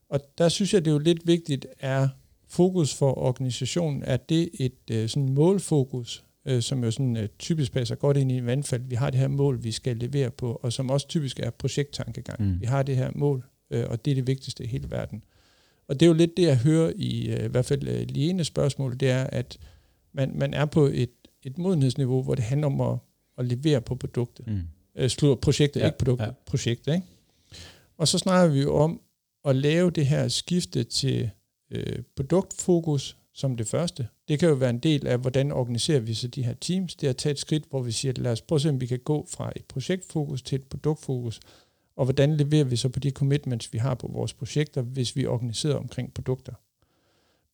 Og der synes jeg, det er jo lidt vigtigt, er fokus for organisationen, er det et øh, sådan målfokus, øh, som jo sådan øh, typisk passer godt ind i vandfald. Vi har det her mål, vi skal levere på, og som også typisk er projekttankegang. Mm. Vi har det her mål, øh, og det er det vigtigste i hele verden. Og det er jo lidt det, jeg hører i, øh, i hvert fald øh, lige spørgsmål, det er, at man, man er på et, et modenhedsniveau, hvor det handler om at, at levere på produktet. Mm. Øh, slutter projektet, ja, ikke produktet, ja. projektet. Ikke? Og så snakker vi jo om, at lave det her skifte til øh, produktfokus som det første. Det kan jo være en del af, hvordan organiserer vi så de her teams. Det er at tage et skridt, hvor vi siger, lad os prøve at se, om vi kan gå fra et projektfokus til et produktfokus, Og hvordan leverer vi så på de commitments, vi har på vores projekter, hvis vi organiserer omkring produkter?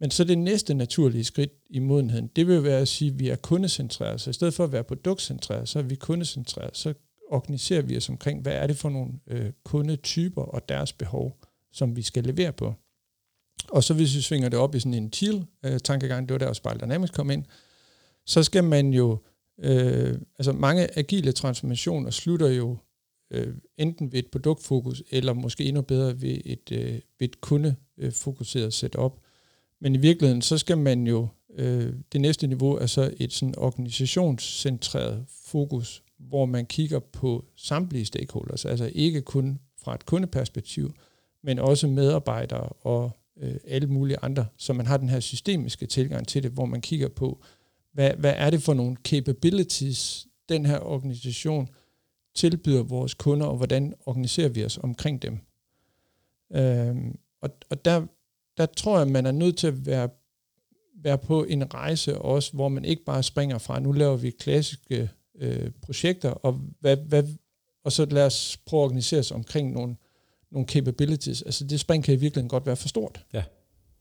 Men så det næste naturlige skridt i modenheden, det vil være at sige, at vi er kundecentreret. Så i stedet for at være produktcentreret, så er vi kundecentreret. Så organiserer vi os omkring, hvad er det for nogle øh, kundetyper og deres behov, som vi skal levere på. Og så hvis vi svinger det op i sådan en TIL-tankegang, øh, det var der også Spiral Dynamics kom ind, så skal man jo, øh, altså mange agile transformationer slutter jo øh, enten ved et produktfokus, eller måske endnu bedre ved et, øh, ved et kundefokuseret setup. Men i virkeligheden, så skal man jo, øh, det næste niveau er så et sådan organisationscentreret fokus, hvor man kigger på samtlige stakeholders, altså ikke kun fra et kundeperspektiv, men også medarbejdere og øh, alle mulige andre, så man har den her systemiske tilgang til det, hvor man kigger på, hvad, hvad er det for nogle capabilities, den her organisation tilbyder vores kunder, og hvordan organiserer vi os omkring dem. Øhm, og og der, der tror jeg, man er nødt til at være, være på en rejse også, hvor man ikke bare springer fra, nu laver vi klassiske øh, projekter, og, hvad, hvad, og så lad os prøve at organisere os omkring nogle, nogle capabilities. Altså det spring kan i virkeligheden godt være for stort ja.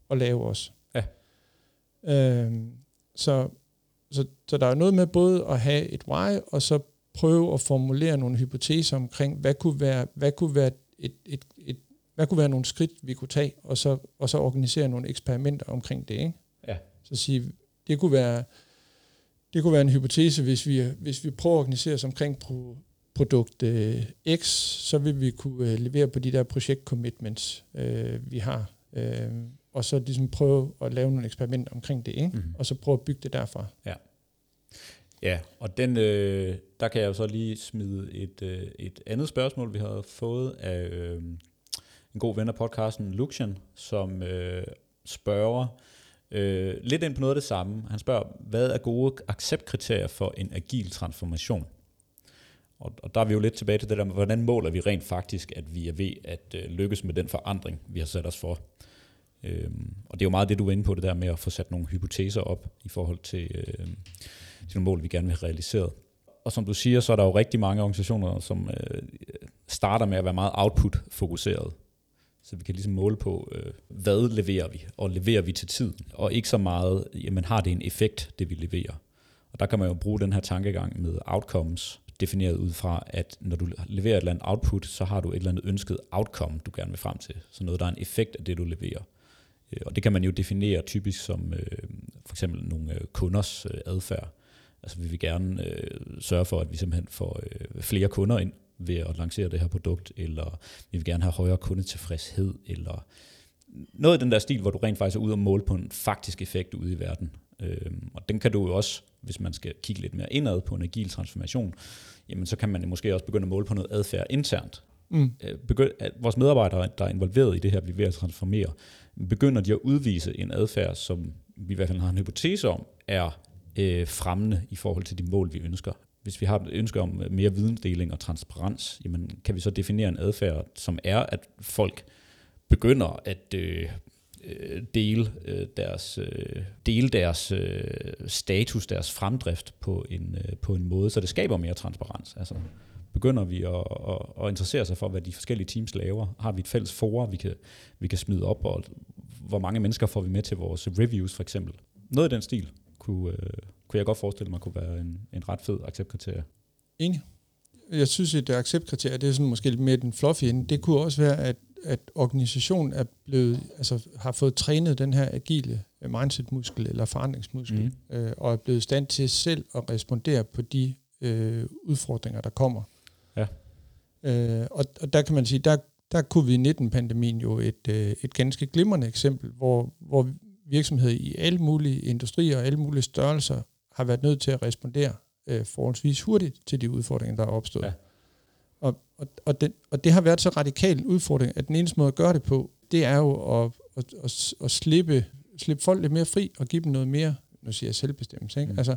at lave også. Ja. Øhm, så, så, så der er noget med både at have et why, og så prøve at formulere nogle hypoteser omkring, hvad kunne være, hvad kunne være et, et, et, hvad kunne være nogle skridt, vi kunne tage, og så, og så organisere nogle eksperimenter omkring det. Ikke? Ja. Så sige, det kunne være, det kunne være en hypotese, hvis vi, hvis vi prøver at organisere os omkring pro, produkt øh, X, så vil vi kunne øh, levere på de der projekt commitments, øh, vi har. Øh, og så ligesom prøve at lave nogle eksperimenter omkring det, ikke? Mm-hmm. og så prøve at bygge det derfra. Ja. Ja, og den, øh, der kan jeg jo så lige smide et, øh, et andet spørgsmål, vi har fået af øh, en god ven af podcasten, Luxian, som øh, spørger øh, lidt ind på noget af det samme. Han spørger, hvad er gode acceptkriterier for en agil transformation? Og, og der er vi jo lidt tilbage til det der med, hvordan måler vi rent faktisk, at vi er ved at øh, lykkes med den forandring, vi har sat os for. Øhm, og det er jo meget det, du var inde på, det der med at få sat nogle hypoteser op i forhold til, øh, til nogle mål, vi gerne vil have realiseret. Og som du siger, så er der jo rigtig mange organisationer, som øh, starter med at være meget output-fokuseret. Så vi kan ligesom måle på, øh, hvad leverer vi, og leverer vi til tiden, og ikke så meget, jamen har det en effekt, det vi leverer. Og der kan man jo bruge den her tankegang med outcomes, defineret ud fra, at når du leverer et eller andet output, så har du et eller andet ønsket outcome, du gerne vil frem til. Så noget, der er en effekt af det, du leverer. Øh, og det kan man jo definere typisk som øh, for eksempel nogle øh, kunders øh, adfærd. Altså vi vil gerne øh, sørge for, at vi simpelthen får øh, flere kunder ind ved at lancere det her produkt, eller vi vil gerne have højere kundetilfredshed, eller noget i den der stil, hvor du rent faktisk er ude og måle på en faktisk effekt ude i verden. Øh, og den kan du jo også, hvis man skal kigge lidt mere indad på en agil transformation, jamen så kan man måske også begynde at måle på noget adfærd internt. Mm. Øh, begynd, at vores medarbejdere, der er involveret i det her, vi er ved at transformere, begynder de at udvise en adfærd, som vi i hvert fald har en hypotese om, er øh, fremmende i forhold til de mål, vi ønsker. Hvis vi har et ønske om mere vidensdeling og transparens, jamen kan vi så definere en adfærd, som er, at folk begynder at øh, øh dele øh, deres øh, dele deres øh, status, deres fremdrift på en øh, på en måde, så det skaber mere transparens. Altså begynder vi at, at, at interessere sig for, hvad de forskellige teams laver. Har vi et fælles forum, vi kan, vi kan smide op, og hvor mange mennesker får vi med til vores reviews for eksempel. Noget i den stil kunne, øh, kunne jeg godt forestille mig kunne være en, en ret fed acceptkriterie. Enig. Jeg synes, at acceptkriterie, det er sådan måske lidt mere den fluffy ende. Det kunne også være, at, at organisationen er blevet, altså, har fået trænet den her agile mindset-muskel eller forandringsmuskel, mm. øh, og er blevet i stand til selv at respondere på de øh, udfordringer, der kommer. Ja. Øh, og, og der kan man sige, der, der er covid-19-pandemien jo et, øh, et ganske glimrende eksempel, hvor, hvor virksomheder i alle mulige industrier og alle mulige størrelser har været nødt til at respondere øh, forholdsvis hurtigt til de udfordringer, der er opstået. Ja. Og, og, og, det, og det har været så radikal en udfordring, at den eneste måde at gøre det på, det er jo at, at, at, at slippe, slippe folk lidt mere fri og give dem noget mere, nu siger jeg selvbestemmelse, ikke? Mm. altså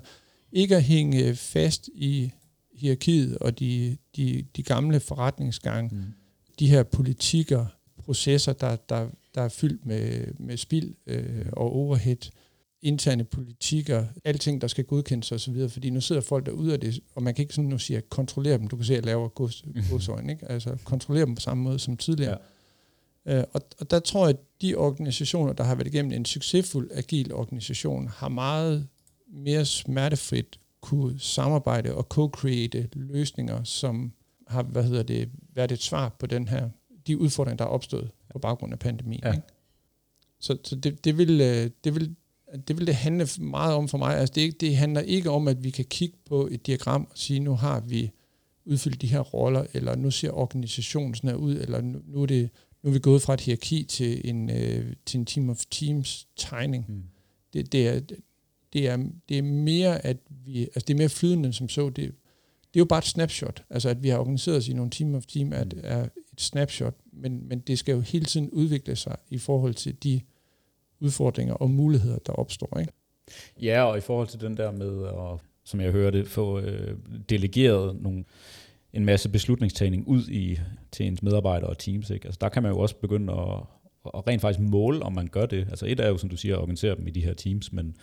ikke at hænge fast i hierarkiet og de, de, de gamle forretningsgange, mm. de her politikker, processer, der, der, der er fyldt med, med spild øh, og overhead. Interne politikker, alting, der skal godkendes osv., fordi nu sidder folk derude af det, og man kan ikke sådan nu sige, at kontrollere dem. Du kan se, at jeg laver gods, godsøjne, ikke? Altså kontrollere dem på samme måde som tidligere. Ja. Øh, og, og der tror jeg, at de organisationer, der har været igennem en succesfuld agil organisation, har meget mere smertefrit kunne samarbejde og co-create løsninger, som har hvad hedder det, været et svar på den her, de udfordringer, der er opstået på baggrund af pandemien. Ja. Ikke? Så, så det, det, vil, øh, det, vil, det vil det handle meget om for mig. Altså det, det handler ikke om, at vi kan kigge på et diagram og sige, nu har vi udfyldt de her roller, eller nu ser organisationen sådan her ud, eller nu, nu, er, det, nu er vi gået fra et hierarki til en, øh, til en team of teams tegning. Mm. Det, det, er, det, er, det er mere, at vi, altså det er mere flydende som så. Det, det er jo bare et snapshot. Altså at vi har organiseret os i nogle team of team, er, mm. er et snapshot, men, men det skal jo hele tiden udvikle sig i forhold til de udfordringer og muligheder, der opstår. Ikke? Ja, og i forhold til den der med, at, som jeg hørte, få øh, delegeret nogle, en masse beslutningstagning ud i, til ens medarbejdere og teams. Ikke? Altså, der kan man jo også begynde at, at rent faktisk måle, om man gør det. Altså et er jo, som du siger, at organisere dem i de her teams, men,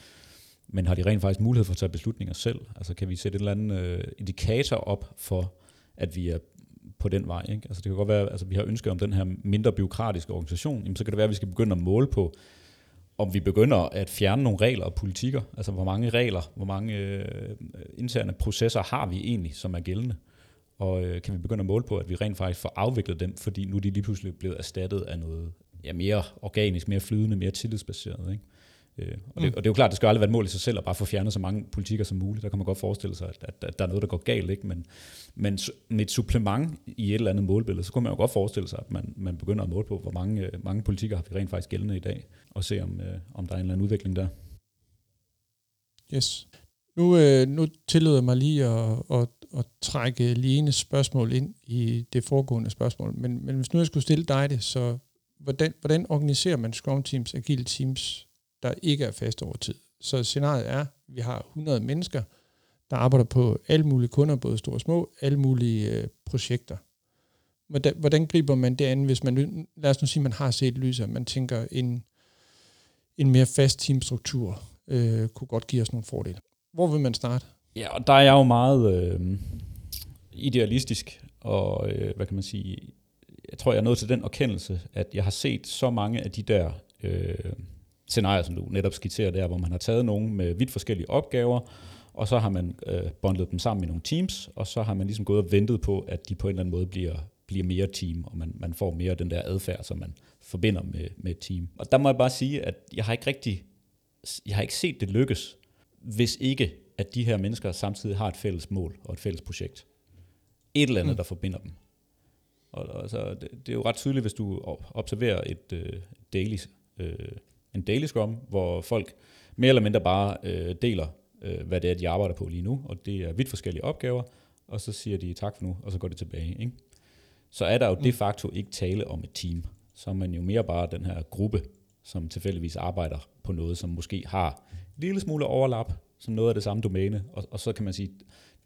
men har de rent faktisk mulighed for at tage beslutninger selv? Altså kan vi sætte en eller anden øh, indikator op for, at vi er på den vej. Ikke? Altså det kan godt være, at altså, vi har ønsket om den her mindre byråkratiske organisation, jamen, så kan det være, at vi skal begynde at måle på, om vi begynder at fjerne nogle regler og politikker, altså hvor mange regler, hvor mange øh, interne processer har vi egentlig, som er gældende, og øh, kan vi begynde at måle på, at vi rent faktisk får afviklet dem, fordi nu er de lige pludselig blevet erstattet af noget ja, mere organisk, mere flydende, mere tillidsbaseret. Ikke? Øh, og, det, mm. og det er jo klart, det skal aldrig være et mål i sig selv at bare få fjernet så mange politikker som muligt. Der kan man godt forestille sig, at, at, at der er noget, der går galt. Ikke? Men, men med et supplement i et eller andet målbillede, så kunne man jo godt forestille sig, at man, man begynder at måle på, hvor mange, mange politikker har vi rent faktisk gældende i dag, og se om, øh, om der er en eller anden udvikling der. Yes. Nu, øh, nu tillod jeg mig lige at, at, at trække Lenes spørgsmål ind i det foregående spørgsmål, men, men hvis nu jeg skulle stille dig det, så hvordan, hvordan organiserer man Scrum Teams, agile teams der ikke er fast over tid. Så scenariet er, at vi har 100 mennesker, der arbejder på alle mulige kunder, både store og små, alle mulige øh, projekter. Hvordan, hvordan griber man det an, hvis man, lad os nu sige, man har set lyset, man tænker, en, en mere fast teamstruktur øh, kunne godt give os nogle fordele. Hvor vil man starte? Ja, og der er jeg jo meget øh, idealistisk, og øh, hvad kan man sige, jeg tror, jeg er nået til den erkendelse, at jeg har set så mange af de der øh, scenarier, som du netop skitserer der, hvor man har taget nogen med vidt forskellige opgaver, og så har man øh, bundlet dem sammen i nogle teams, og så har man ligesom gået og ventet på, at de på en eller anden måde bliver, bliver mere team, og man, man får mere den der adfærd, som man forbinder med, med et team. Og der må jeg bare sige, at jeg har ikke rigtig, jeg har ikke set det lykkes, hvis ikke, at de her mennesker samtidig har et fælles mål og et fælles projekt. Et eller andet, mm. der forbinder dem. Og, og så, det, det er jo ret tydeligt, hvis du observerer et øh, daily øh, en daily scrum, hvor folk mere eller mindre bare øh, deler, øh, hvad det er, de arbejder på lige nu, og det er vidt forskellige opgaver, og så siger de tak for nu, og så går det tilbage. Ikke? Så er der jo mm. de facto ikke tale om et team. Så er man jo mere bare den her gruppe, som tilfældigvis arbejder på noget, som måske har en lille smule overlap, som noget af det samme domæne, og, og så kan man sige,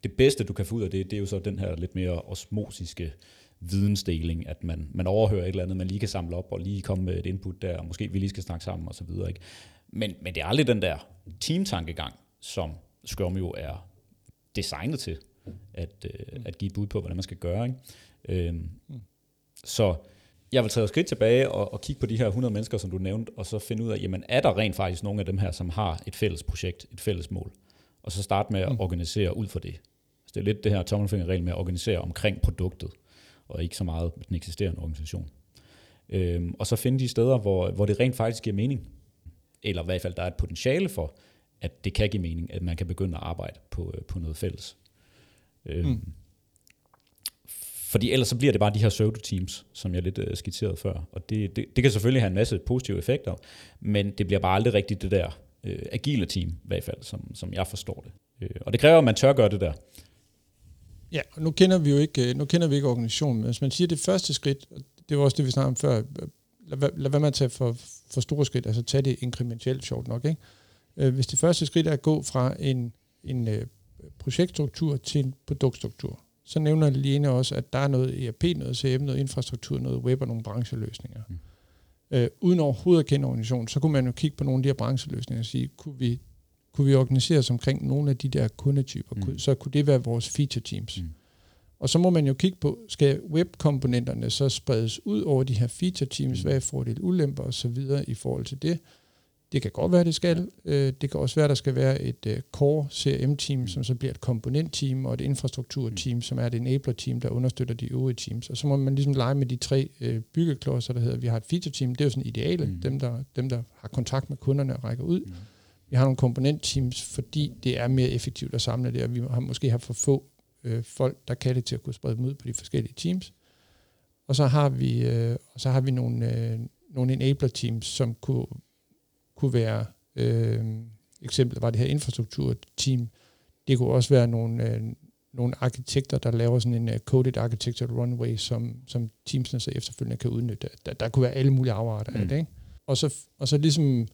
det bedste, du kan få ud af det, det er jo så den her lidt mere osmosiske vidensdeling, at man, man overhører et eller andet, man lige kan samle op og lige komme med et input der, og måske vi lige skal snakke sammen osv. Ikke? Men, men det er aldrig den der teamtankegang, som Scrum jo er designet til at, øh, at give et bud på, hvordan man skal gøre. Ikke? Øhm, mm. Så jeg vil tage skridt tilbage og, og kigge på de her 100 mennesker, som du nævnte, og så finde ud af, jamen er der rent faktisk nogle af dem her, som har et fælles projekt, et fælles mål? Og så starte med at mm. organisere ud for det. Så det er lidt det her tommelfingerregel med at organisere omkring produktet og ikke så meget den eksisterende organisation. Øhm, og så finde de steder, hvor, hvor det rent faktisk giver mening, eller i hvert fald der er et potentiale for, at det kan give mening, at man kan begynde at arbejde på, øh, på noget fælles. Øhm, mm. Fordi ellers så bliver det bare de her pseudo-teams, som jeg lidt øh, skitserede før. Og det, det, det kan selvfølgelig have en masse positive effekter, men det bliver bare aldrig rigtigt det der øh, agile team, i hvert fald, som, som jeg forstår det. Øh, og det kræver, at man tør gøre det der. Ja, og nu kender vi jo ikke, øh, nu kender vi ikke organisationen, men hvis man siger det første skridt, det var også det, vi snakkede om før, øh, lad, lad være med at tage for, for store skridt, altså tage det inkrementelt sjovt nok. Ikke? Øh, hvis det første skridt er at gå fra en, en projektstruktur til en produktstruktur, så nævner Lene også, at der er noget ERP, noget CM, noget infrastruktur, noget web og nogle brancheløsninger. Mm. Øh, uden overhovedet at kende organisationen, så kunne man jo kigge på nogle af de her brancheløsninger og sige, kunne vi, kunne vi organisere os omkring nogle af de der kundetyper, mm. så kunne det være vores feature teams. Mm. Og så må man jo kigge på, skal webkomponenterne så spredes ud over de her feature teams, mm. hvad er fordele, ulemper osv. i forhold til det. Det kan godt være, det skal. Ja. Øh, det kan også være, der skal være et uh, core CRM-team, mm. som så bliver et komponentteam, og et infrastrukturteam, mm. som er et enabler-team, der understøtter de øvrige teams. Og så må man ligesom lege med de tre uh, byggeklodser, der hedder, vi har et feature-team, det er jo sådan ideale, mm. dem, der, dem der har kontakt med kunderne og rækker ud. Mm. Vi har nogle komponentteams, fordi det er mere effektivt at samle det, og vi har måske har for få øh, folk, der kan det til at kunne sprede dem ud på de forskellige teams. Og så har vi, øh, så har vi nogle, øh, nogle enabler teams, som kunne, kunne være, øh, eksempel var det her infrastrukturteam, det kunne også være nogle, øh, nogle arkitekter, der laver sådan en uh, coded architecture runway, som, som teamsene så efterfølgende kan udnytte. Der, der kunne være alle mulige afarter mm. af det. Ikke? Og, så, og så ligesom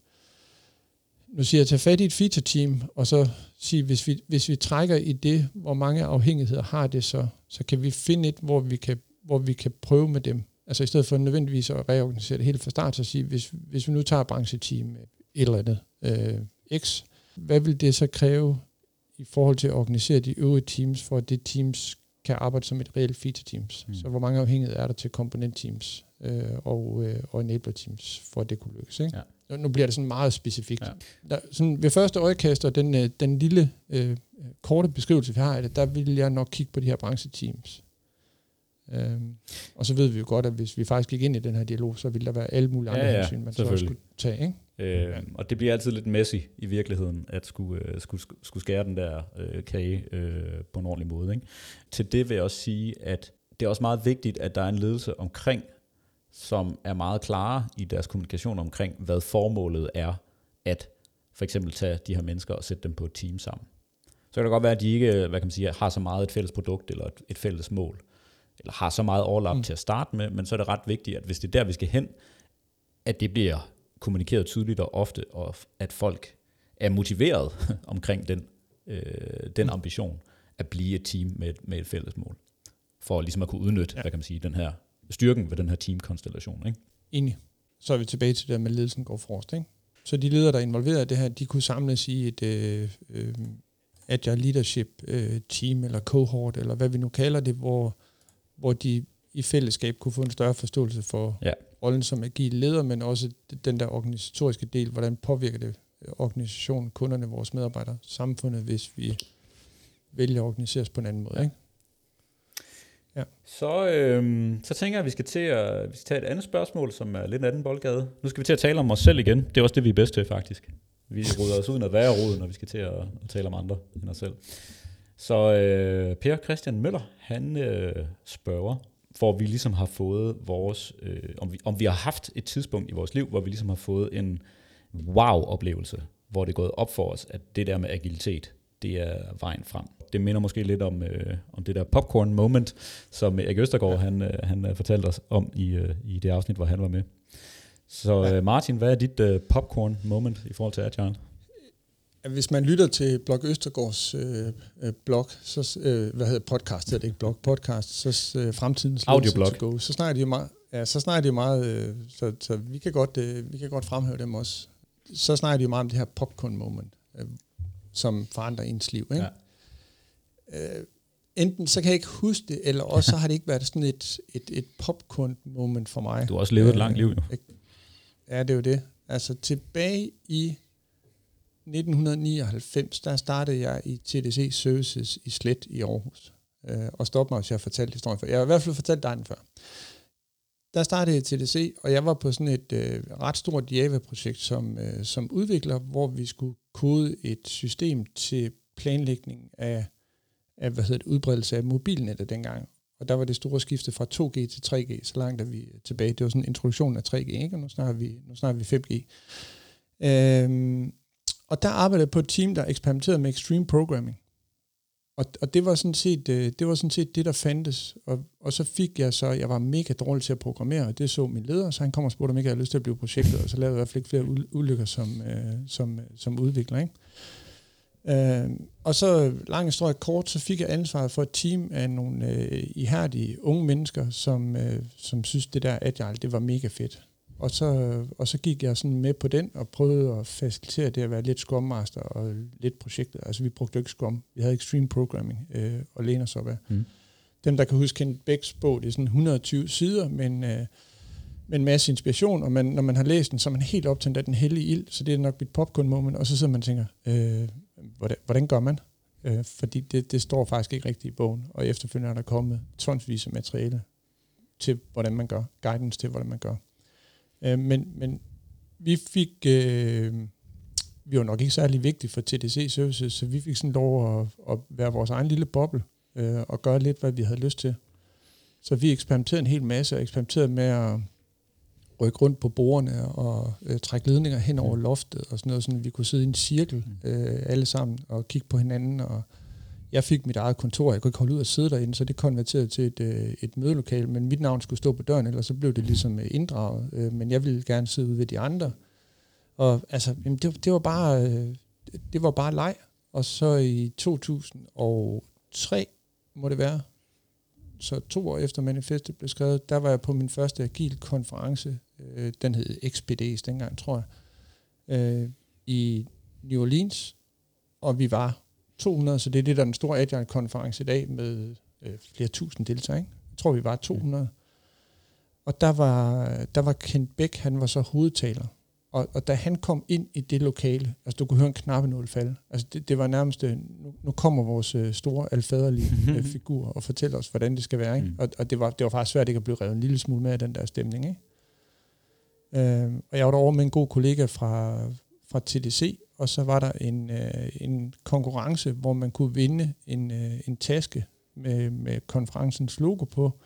nu siger jeg, tage fat i et feature team, og så sige, hvis vi, hvis vi trækker i det, hvor mange afhængigheder har det så, så kan vi finde et, hvor vi kan, hvor vi kan prøve med dem. Altså i stedet for nødvendigvis at reorganisere det helt fra start, så sige, hvis, hvis vi nu tager brancheteam et eller andet øh, X, hvad vil det så kræve i forhold til at organisere de øvrige teams, for at det teams kan arbejde som et reelt feature teams. Mm. Så hvor mange afhængigheder er der til komponent teams øh, og, øh, og enabler teams, for at det kunne lykkes. Ikke? Ja nu bliver det sådan meget specifikt. Ja. Der, sådan ved første øjekast og den, øh, den lille øh, korte beskrivelse, vi har af det, der vil jeg nok kigge på de her brancheteams. Øhm, og så ved vi jo godt, at hvis vi faktisk gik ind i den her dialog, så ville der være alle mulige andre ja, ja, hensyn, man så også skulle tage. Ikke? Øh, og det bliver altid lidt messy i virkeligheden, at skulle, øh, skulle, skulle skære den der øh, kage øh, på en ordentlig måde. Ikke? Til det vil jeg også sige, at det er også meget vigtigt, at der er en ledelse omkring som er meget klare i deres kommunikation omkring, hvad formålet er at for eksempel tage de her mennesker og sætte dem på et team sammen. Så kan det godt være, at de ikke hvad kan man sige, har så meget et fælles produkt eller et, et fælles mål, eller har så meget overlap mm. til at starte med, men så er det ret vigtigt, at hvis det er der, vi skal hen, at det bliver kommunikeret tydeligt og ofte, og at folk er motiveret omkring den, øh, den mm. ambition at blive et team med, med et fælles mål, for ligesom at kunne udnytte, ja. hvad kan man sige, den her styrken ved den her teamkonstellation. Ikke? Enig. Så er vi tilbage til det med, at ledelsen går forrest. Ikke? Så de ledere, der er involveret i det her, de kunne samles i et øh, øh, agile leadership øh, team, eller cohort, eller hvad vi nu kalder det, hvor, hvor de i fællesskab kunne få en større forståelse for ja. rollen som agil leder, men også den der organisatoriske del, hvordan påvirker det organisationen, kunderne, vores medarbejdere, samfundet, hvis vi vælger at organisere os på en anden måde. Ikke? Ja. Så, øhm, så tænker jeg, at vi skal til at vi skal tage et andet spørgsmål, som er lidt en anden boldgade. Nu skal vi til at tale om os selv igen. Det er også det, vi er bedst til, faktisk. Vi ruder os uden at være roden, når vi skal til at, at tale om andre end os selv. Så øh, Per Christian Møller, han øh, spørger, hvor vi ligesom har fået vores, øh, om, vi, om vi har haft et tidspunkt i vores liv, hvor vi ligesom har fået en wow-oplevelse, hvor det er gået op for os, at det der med agilitet, det er vejen frem det minder måske lidt om, øh, om det der popcorn moment, som Erik Østergaard ja. han, øh, han øh, fortalte os om i, øh, i det afsnit, hvor han var med. Så øh, Martin, hvad er dit øh, popcorn moment i forhold til Agile? Hvis man lytter til Blog Østergaards øh, øh, blog, så, øh, hvad hedder podcast, hedder det ikke blog, podcast, så øh, fremtidens Audioblog. Go, så snakker de jo meget, ja, så snakker de jo meget, øh, så, så vi, kan godt, øh, vi kan godt fremhæve dem også. Så snakker de jo meget om det her popcorn moment, øh, som forandrer ens liv. Ikke? Ja øh, enten så kan jeg ikke huske det, eller også så har det ikke været sådan et, et, et popcorn-moment for mig. Du har også levet et langt liv, jo. Øh, ja, det er jo det. Altså tilbage i 1999, der startede jeg i TDC Services i Slet i Aarhus. Øh, og stop mig, hvis jeg har fortalt historien før. Jeg har i hvert fald fortalt dig den før. Der startede jeg i TDC, og jeg var på sådan et øh, ret stort Java-projekt som, øh, som udvikler, hvor vi skulle kode et system til planlægning af af hvad hedder det, udbredelse af mobilnettet dengang. Og der var det store skifte fra 2G til 3G, så langt er vi tilbage. Det var sådan en introduktion af 3G, ikke? og nu snakker vi, nu snakker vi 5G. Øhm, og der arbejdede jeg på et team, der eksperimenterede med extreme programming. Og, og det var sådan set øh, det var sådan set det der fandtes. Og, og så fik jeg så jeg var mega dårlig til at programmere, og det så min leder, så han kom og spurgte om ikke jeg havde lyst til at blive projektet, og så lavede jeg i hvert fald ikke flere ulykker som øh, som øh, som udvikler, ikke? Øh, og så lang historie kort, så fik jeg ansvaret for et team af nogle øh, ihærdige unge mennesker, som, øh, som synes, det der agile, det var mega fedt og, så, og så gik jeg sådan med på den og prøvede at facilitere det at være lidt Scrum Master og lidt projektet. Altså vi brugte ikke Scrum, vi havde Extreme Programming øh, og læne os op af. Mm. Dem, der kan huske Kent Bæks bog, det er sådan 120 sider, men øh, med en masse inspiration, og man, når man har læst den, så er man helt optændt af den hellige ild, så det er nok mit popcorn moment, og så sidder man og tænker, øh, hvordan, hvordan gør man? Øh, fordi det, det står faktisk ikke rigtigt i bogen, og efterfølgende er der kommet tonsvis af materiale til, hvordan man gør, guidance til, hvordan man gør. Øh, men, men vi fik, øh, vi var nok ikke særlig vigtige for TDC Services, så vi fik sådan lov at, at være vores egen lille boble, øh, og gøre lidt, hvad vi havde lyst til. Så vi eksperimenterede en hel masse, og eksperimenterede med at rykke rundt på bordene og øh, trække ledninger hen over loftet og sådan noget, sådan vi kunne sidde i en cirkel mm. øh, alle sammen og kigge på hinanden. Og jeg fik mit eget kontor, jeg kunne ikke holde ud at sidde derinde, så det konverterede til et, øh, et mødelokal, men mit navn skulle stå på døren, ellers så blev det ligesom øh, inddraget. Øh, men jeg ville gerne sidde ude ved de andre. Og altså, jamen, det, det var bare øh, det var bare leg. Og så i 2003 må det være, så to år efter manifestet blev skrevet, der var jeg på min første agil konference, øh, den hed XPD's dengang, tror jeg, øh, i New Orleans, og vi var 200, så det er det, der er den store agile konference i dag med øh, flere tusind deltagere. Ikke? Jeg tror, vi var 200. Og der var, der var Kent Beck, han var så hovedtaler. Og, og da han kom ind i det lokale, altså du kunne høre en knappenål falde. Altså det, det var nærmest, øh, nu, nu kommer vores øh, store alfaderlige øh, figur og fortæller os, hvordan det skal være. Ikke? Mm. Og, og det, var, det var faktisk svært ikke at blive revet en lille smule med af den der stemning. Ikke? Øh, og jeg var derovre med en god kollega fra, fra TDC, og så var der en, øh, en konkurrence, hvor man kunne vinde en, øh, en taske med, med konferencens logo på,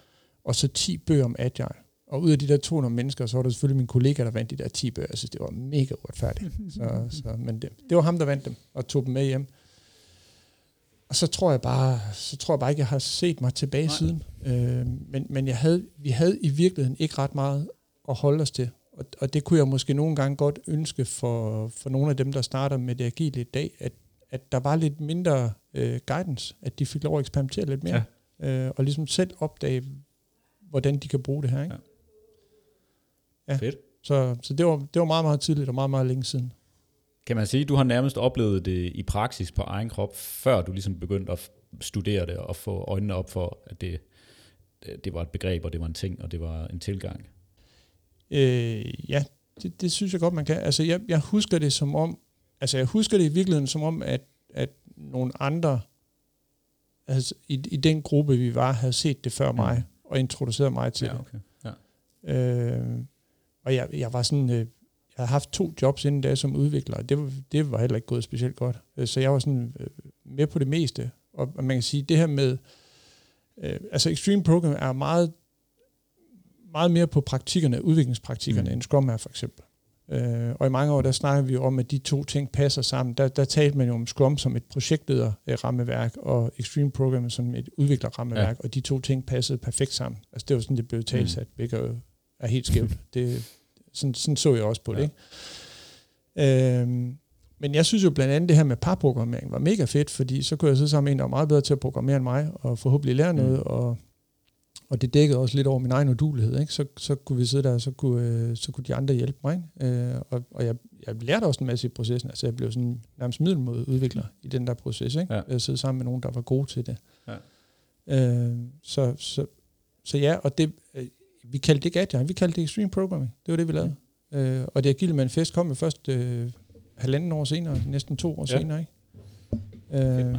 og så 10 bøger om Agile. Og ud af de der 200 mennesker, så var der selvfølgelig min kollega, der vandt de der 10 bøger. Jeg synes, det var mega uretfærdigt. Så, så, men det, det var ham, der vandt dem og tog dem med hjem. Og så tror jeg bare, så tror jeg bare ikke, jeg har set mig tilbage Nej. siden. Øh, men men jeg havde, vi havde i virkeligheden ikke ret meget at holde os til. Og, og det kunne jeg måske nogle gange godt ønske for, for nogle af dem, der starter med det agile i dag, at, at der var lidt mindre øh, guidance, at de fik lov at eksperimentere lidt mere. Ja. Øh, og ligesom selv opdage, hvordan de kan bruge det her. Ikke? Ja. Ja. Fedt. Så, så det, var, det var meget, meget tidligt og meget, meget længe siden. Kan man sige, at du har nærmest oplevet det i praksis på egen krop, før du ligesom begyndte at studere det og få øjnene op for, at det, det var et begreb, og det var en ting, og det var en tilgang? Øh, ja, det, det synes jeg godt, man kan. Altså, jeg, jeg husker det som om, altså jeg husker det i virkeligheden som om, at, at nogle andre altså, i, i den gruppe, vi var, havde set det før mig, og introduceret mig til ja, okay. Øh, og jeg, jeg var sådan, øh, jeg havde haft to jobs inden da som udvikler, og det, var, det var heller ikke gået specielt godt. Øh, så jeg var sådan øh, med på det meste. Og, og man kan sige, det her med, øh, altså Extreme Program er meget, meget mere på praktikkerne, udviklingspraktikkerne, mm. end Scrum er for eksempel. Øh, og i mange år, der snakker vi jo om, at de to ting passer sammen. Der, der talte man jo om Scrum som et projektleder-rammeværk, og Extreme Program som et udvikler-rammeværk, ja. og de to ting passede perfekt sammen. Altså det var sådan, det blev talt, mm. begge er helt skævt. Det, sådan, sådan så jeg også på det. Ikke? Øhm, men jeg synes jo blandt andet, det her med parprogrammering var mega fedt, fordi så kunne jeg sidde sammen med en, der var meget bedre til at programmere end mig, og forhåbentlig lære mm. noget, og, og det dækkede også lidt over min egen udulighed. Ikke? Så, så kunne vi sidde der, og så kunne, øh, så kunne de andre hjælpe mig. Ikke? Øh, og og jeg, jeg lærte også en masse i processen. Altså jeg blev sådan nærmest middelmåde udvikler i den der proces. Ikke? Ja. Jeg sidde sammen med nogen, der var gode til det. Ja. Øh, så, så, så ja, og det, øh, vi kaldte det ikke Agile, vi kaldte det Extreme Programming. Det var det, vi lavede. Mm. Øh, og det Agile Manifest kom jo først øh, halvanden år senere, næsten to år ja. senere. Ikke? Øh,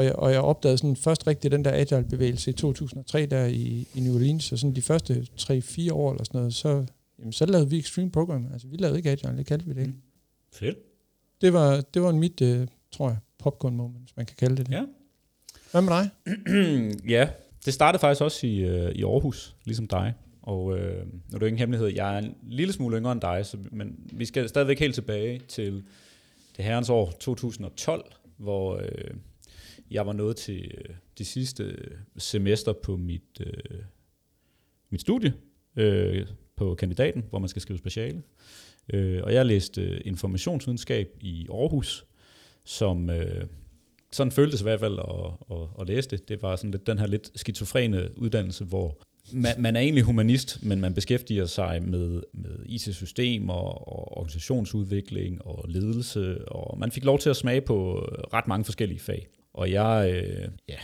og, jeg, og jeg opdagede sådan først rigtig den der Agile-bevægelse i 2003 der i, i New Orleans, og sådan de første 3-4 år eller sådan noget, så, jamen, så lavede vi Extreme Programming. Altså vi lavede ikke Agile, det kaldte vi det ikke. Mm. Fedt. Det var, det var mit, øh, tror jeg, popcorn moment, hvis man kan kalde det det. Ja. Hvad med dig? ja, det startede faktisk også i, øh, i Aarhus, ligesom dig. Og øh, nu er det jo ingen hemmelighed, jeg er en lille smule yngre end dig, så, men vi skal stadigvæk helt tilbage til det herrens år 2012, hvor øh, jeg var nået til øh, det sidste øh, semester på mit, øh, mit studie øh, på kandidaten, hvor man skal skrive speciale. Øh, og jeg læste øh, informationsvidenskab i Aarhus, som... Øh, sådan føltes i hvert fald at, at, at læse det. Det var sådan lidt den her lidt skizofrene uddannelse, hvor man, man er egentlig humanist, men man beskæftiger sig med, med IT-systemer og organisationsudvikling og ledelse, og man fik lov til at smage på øh, ret mange forskellige fag. Og jeg, øh, ja,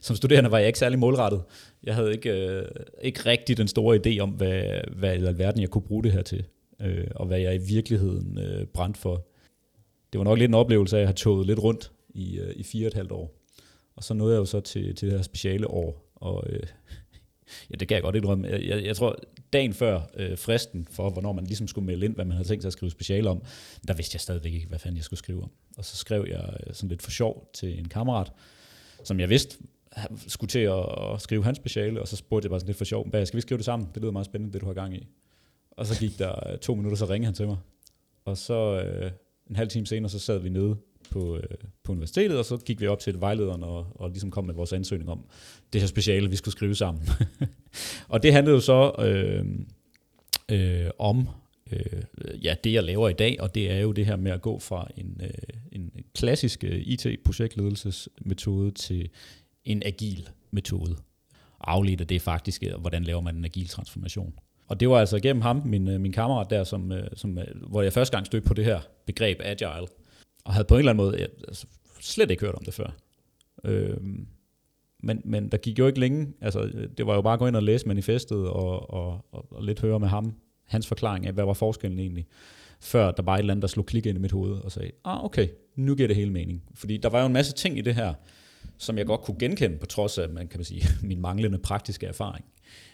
som studerende var jeg ikke særlig målrettet. Jeg havde ikke, øh, ikke rigtig den store idé om, hvad, hvad i alverden jeg kunne bruge det her til, øh, og hvad jeg i virkeligheden øh, brændte for. Det var nok lidt en oplevelse af at have toget lidt rundt i, øh, i fire og et halvt år. Og så nåede jeg jo så til, til det her speciale år, og øh, ja, det kan jeg godt indrømme. Jeg, jeg, jeg tror, dagen før øh, fristen for, hvornår man ligesom skulle melde ind, hvad man havde tænkt sig at skrive speciale om, der vidste jeg stadigvæk ikke, hvad fanden jeg skulle skrive om. Og så skrev jeg øh, sådan lidt for sjov til en kammerat, som jeg vidste skulle til at, at skrive hans speciale, og så spurgte jeg bare sådan lidt for sjov, hvad skal vi skrive det sammen? Det lyder meget spændende, det du har gang i. Og så gik der øh, to minutter, så ringede han til mig. Og så øh, en halv time senere, så sad vi nede på, øh, på universitetet, og så gik vi op til vejlederen og, og ligesom kom med vores ansøgning om det her speciale, vi skulle skrive sammen. og det handlede jo så øh, øh, om øh, ja, det, jeg laver i dag, og det er jo det her med at gå fra en, øh, en klassisk øh, IT-projektledelsesmetode til en agil metode. Afledt af det faktisk, øh, hvordan laver man en agil transformation. Og det var altså gennem ham, min, øh, min kammerat der, som, øh, som, hvor jeg første gang stødte på det her begreb agile, og havde på en eller anden måde jeg, altså, slet ikke hørt om det før. Øh, men, men der gik jo ikke længe, altså det var jo bare at gå ind og læse manifestet og, og, og, og lidt høre med ham, hans forklaring af, hvad var forskellen egentlig, før der var et eller andet, der slog klik ind i mit hoved og sagde, ah okay, nu giver det hele mening. Fordi der var jo en masse ting i det her, som jeg godt kunne genkende, på trods af, man kan man sige, min manglende praktiske erfaring.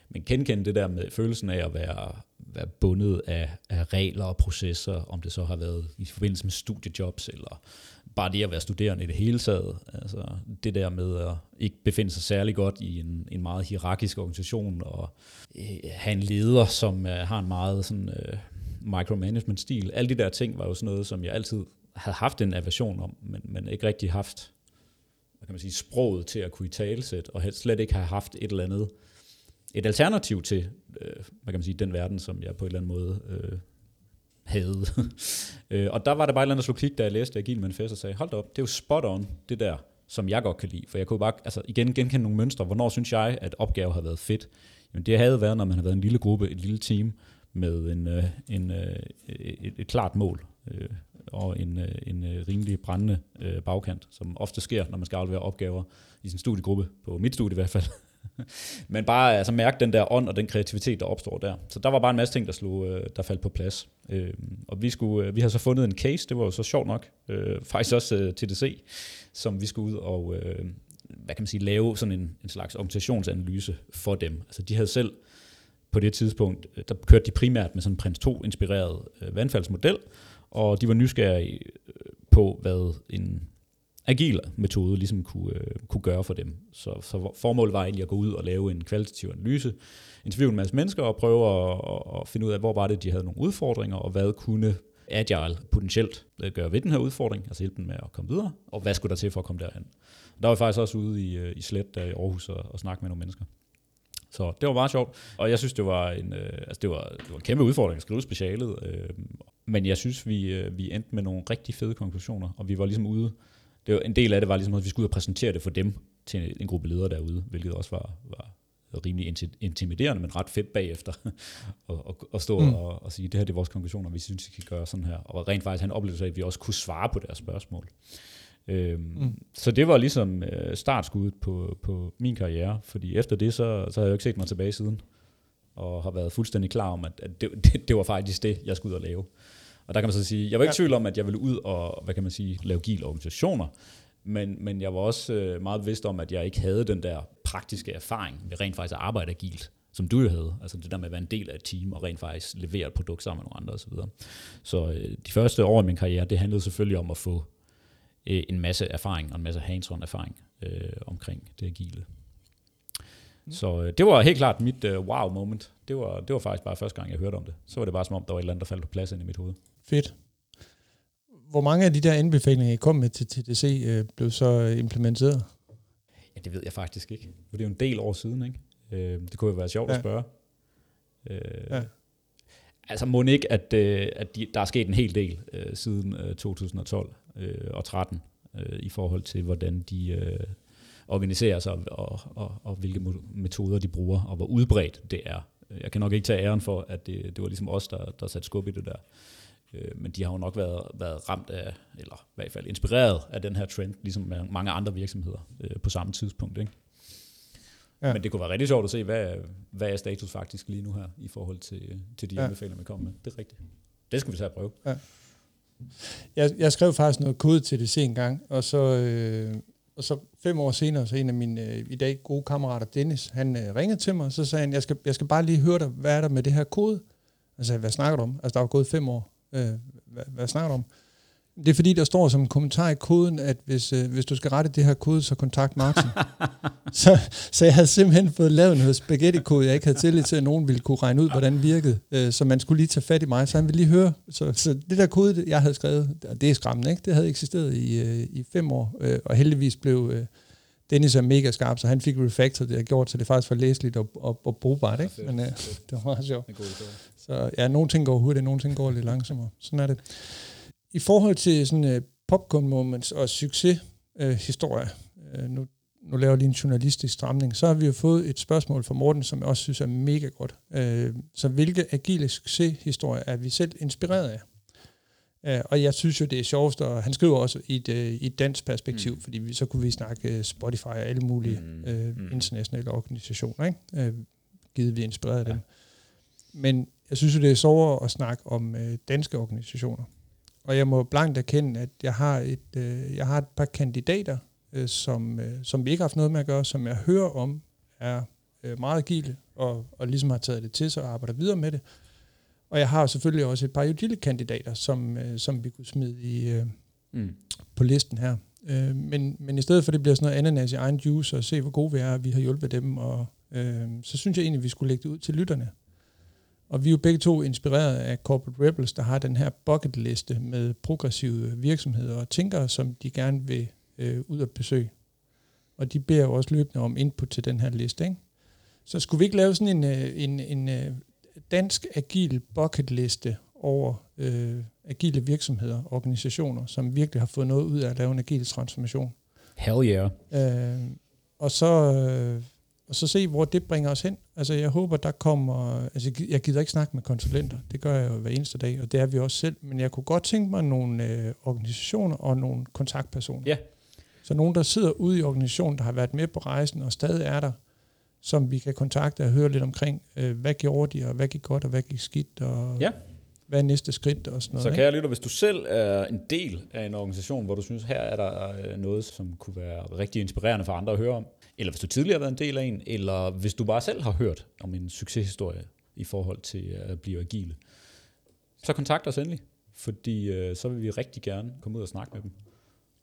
Men genkende det der med følelsen af at være, være bundet af, af regler og processer, om det så har været i forbindelse med studiejobs, eller bare det at være studerende i det hele taget. Altså det der med at ikke befinde sig særlig godt i en, en meget hierarkisk organisation, og øh, have en leder, som øh, har en meget sådan, øh, micromanagement-stil. Alle de der ting var jo sådan noget, som jeg altid havde haft en aversion om, men, men ikke rigtig haft hvad kan man sige, sproget til at kunne i talesæt, og helst slet ikke have haft et eller andet, et alternativ til, øh, hvad kan man sige, den verden, som jeg på en eller anden måde øh, havde. øh, og der var det bare et eller andet slå klik, da jeg læste Agil Manifest og sagde, hold da op, det er jo spot on, det der, som jeg godt kan lide. For jeg kunne bare, altså igen genkende nogle mønstre. Hvornår synes jeg, at opgave har været fedt? Jamen det havde været, når man har været en lille gruppe, et lille team, med en, øh, en, øh, et, et klart mål øh, og en, øh, en øh, rimelig brændende øh, bagkant, som ofte sker, når man skal aflevere opgaver i sin studiegruppe, på mit studie i hvert fald. Men bare altså, mærke den der ånd og den kreativitet, der opstår der. Så der var bare en masse ting, der, slog, øh, der faldt på plads. Øh, og vi, skulle, øh, vi har så fundet en case, det var jo så sjovt nok, øh, faktisk også øh, TDC, som vi skulle ud og øh, hvad kan man sige, lave sådan en, en slags organisationsanalyse for dem. Altså de havde selv på det tidspunkt, øh, der kørte de primært med sådan en Prins 2-inspireret øh, vandfaldsmodel, og de var nysgerrige på, hvad en agil metode ligesom kunne, øh, kunne gøre for dem. Så, så formålet var egentlig at gå ud og lave en kvalitativ analyse, interviewe en masse mennesker og prøve at, at finde ud af, hvor var det, de havde nogle udfordringer, og hvad kunne Agile potentielt øh, gøre ved den her udfordring, altså hjælpe dem med at komme videre, og hvad skulle der til for at komme derhen. Der var jeg faktisk også ude i, øh, i Slet der øh, i Aarhus og, og snakke med nogle mennesker. Så det var meget sjovt, og jeg synes, det var en, øh, altså det var, det var en kæmpe udfordring at skrive specialet, øh, men jeg synes, vi, øh, vi endte med nogle rigtig fede konklusioner, og vi var ligesom ude det var, en del af det var ligesom, at vi skulle ud og præsentere det for dem til en gruppe ledere derude, hvilket også var, var rimelig intimiderende, men ret fedt bagefter at, stå mm. og, og sige, det her det er vores konklusioner, vi synes, vi kan gøre sådan her. Og rent faktisk han oplevelse af, at vi også kunne svare på deres spørgsmål. Øhm, mm. Så det var ligesom øh, startskuddet på, på min karriere, fordi efter det, så, så har jeg jo ikke set mig tilbage siden, og har været fuldstændig klar om, at, at det, det, det var faktisk det, jeg skulle ud og lave. Og der kan man så sige, jeg var ikke i tvivl om, at jeg ville ud og, hvad kan man sige, lave gil organisationer, men, men jeg var også øh, meget bevidst om, at jeg ikke havde den der praktiske erfaring med rent faktisk at arbejde agilt, som du jo havde. Altså det der med at være en del af et team og rent faktisk levere et produkt sammen med nogle andre osv. Så, øh, de første år i min karriere, det handlede selvfølgelig om at få øh, en masse erfaring og en masse hands-on erfaring øh, omkring det agile. Mm. Så øh, det var helt klart mit øh, wow moment. Det var, det var faktisk bare første gang, jeg hørte om det. Så var det bare som om, der var et eller andet, der faldt på plads ind i mit hoved. Fedt. Hvor mange af de der anbefalinger, I kom med til TDC, øh, blev så implementeret? Ja, det ved jeg faktisk ikke. For det er jo en del år siden, ikke? Øh, det kunne jo være sjovt ja. at spørge. Øh, ja. Altså må ikke, at, øh, at de, der er sket en hel del øh, siden øh, 2012 øh, og 13 øh, i forhold til, hvordan de, øh, organiserer sig, og, og, og, og hvilke metoder de bruger, og hvor udbredt det er. Jeg kan nok ikke tage æren for, at det, det var ligesom os, der, der satte skub i det der. Øh, men de har jo nok været, været ramt af, eller i hvert fald inspireret af den her trend, ligesom mange andre virksomheder øh, på samme tidspunkt. Ikke? Ja. Men det kunne være rigtig sjovt at se, hvad, hvad er status faktisk lige nu her, i forhold til, til de ja. anbefalinger, vi kommer med. Det er rigtigt. Det skal vi så prøve. Ja. Jeg, jeg skrev faktisk noget kode til det en gang, og så, øh, og så fem år senere, så en af mine øh, i dag gode kammerater, Dennis, han øh, ringede til mig, og så sagde han, jeg skal, jeg skal bare lige høre dig, hvad er der med det her kode? Jeg sagde, hvad snakker du om? Altså, der var gået fem år. Øh, hvad, hvad snakker du om? Det er fordi, der står som en kommentar i koden, at hvis, øh, hvis du skal rette det her kode, så kontakt Martin. så, så jeg havde simpelthen fået lavet noget spaghetti-kode, jeg ikke havde tillid til, at nogen ville kunne regne ud, hvordan det virkede. Øh, så man skulle lige tage fat i mig, så han ville lige høre. Så, så det der kode, jeg havde skrevet, det er skræmmende, ikke? det havde eksisteret i, øh, i fem år, øh, og heldigvis blev... Øh, Dennis er mega skarp, så han fik refactor det, har gjort, så det faktisk var læseligt og, og, og brugbart. Ikke? Men øh, det var meget sjovt. Så ja, nogle ting går hurtigt, nogle ting går lidt langsommere. Sådan er det. I forhold til sådan uh, popcorn moments og succeshistorie, uh, uh, nu, nu laver jeg lige en journalistisk stramning, så har vi jo fået et spørgsmål fra Morten, som jeg også synes er mega godt. Uh, så hvilke agile succeshistorier er vi selv inspireret af? Uh, og jeg synes jo, det er sjovest, og han skriver også i et, uh, i et dansk perspektiv, mm. fordi vi, så kunne vi snakke Spotify og alle mulige mm. uh, internationale organisationer, ikke? Uh, givet vi inspireret af ja. dem. Men jeg synes jo, det er sjovere at snakke om uh, danske organisationer. Og jeg må blankt erkende, at jeg har et, øh, jeg har et par kandidater, øh, som, øh, som vi ikke har haft noget med at gøre, som jeg hører om, er øh, meget agile, og, og ligesom har taget det til sig og arbejder videre med det. Og jeg har selvfølgelig også et par agile kandidater, som, øh, som vi kunne smide i, øh, mm. på listen her. Øh, men, men i stedet for, det bliver sådan noget ananas i egen juice, og se, hvor gode vi er, vi har hjulpet dem, og øh, så synes jeg egentlig, at vi skulle lægge det ud til lytterne. Og vi er jo begge to inspireret af Corporate Rebels, der har den her bucket liste med progressive virksomheder og tænkere, som de gerne vil øh, ud og besøge. Og de beder jo også løbende om input til den her liste. Ikke? Så skulle vi ikke lave sådan en, øh, en, en, en øh, dansk agil bucket liste over øh, agile virksomheder og organisationer, som virkelig har fået noget ud af at lave en agil transformation? Hell yeah. Øh, og så... Øh, og så se, hvor det bringer os hen. Altså, jeg håber, der kommer... Altså, jeg gider ikke snakke med konsulenter. Det gør jeg jo hver eneste dag, og det er vi også selv. Men jeg kunne godt tænke mig nogle øh, organisationer og nogle kontaktpersoner. Ja. Så nogen, der sidder ude i organisationen, der har været med på rejsen og stadig er der, som vi kan kontakte og høre lidt omkring, øh, hvad gjorde de, og hvad gik godt, og hvad gik skidt, og ja. hvad er næste skridt og sådan noget. Så kan jeg lytte, hvis du selv er en del af en organisation, hvor du synes, her er der øh, noget, som kunne være rigtig inspirerende for andre at høre om, eller hvis du tidligere har været en del af en, eller hvis du bare selv har hørt om en succeshistorie i forhold til at blive agile, så kontakt os endelig, fordi øh, så vil vi rigtig gerne komme ud og snakke med dem,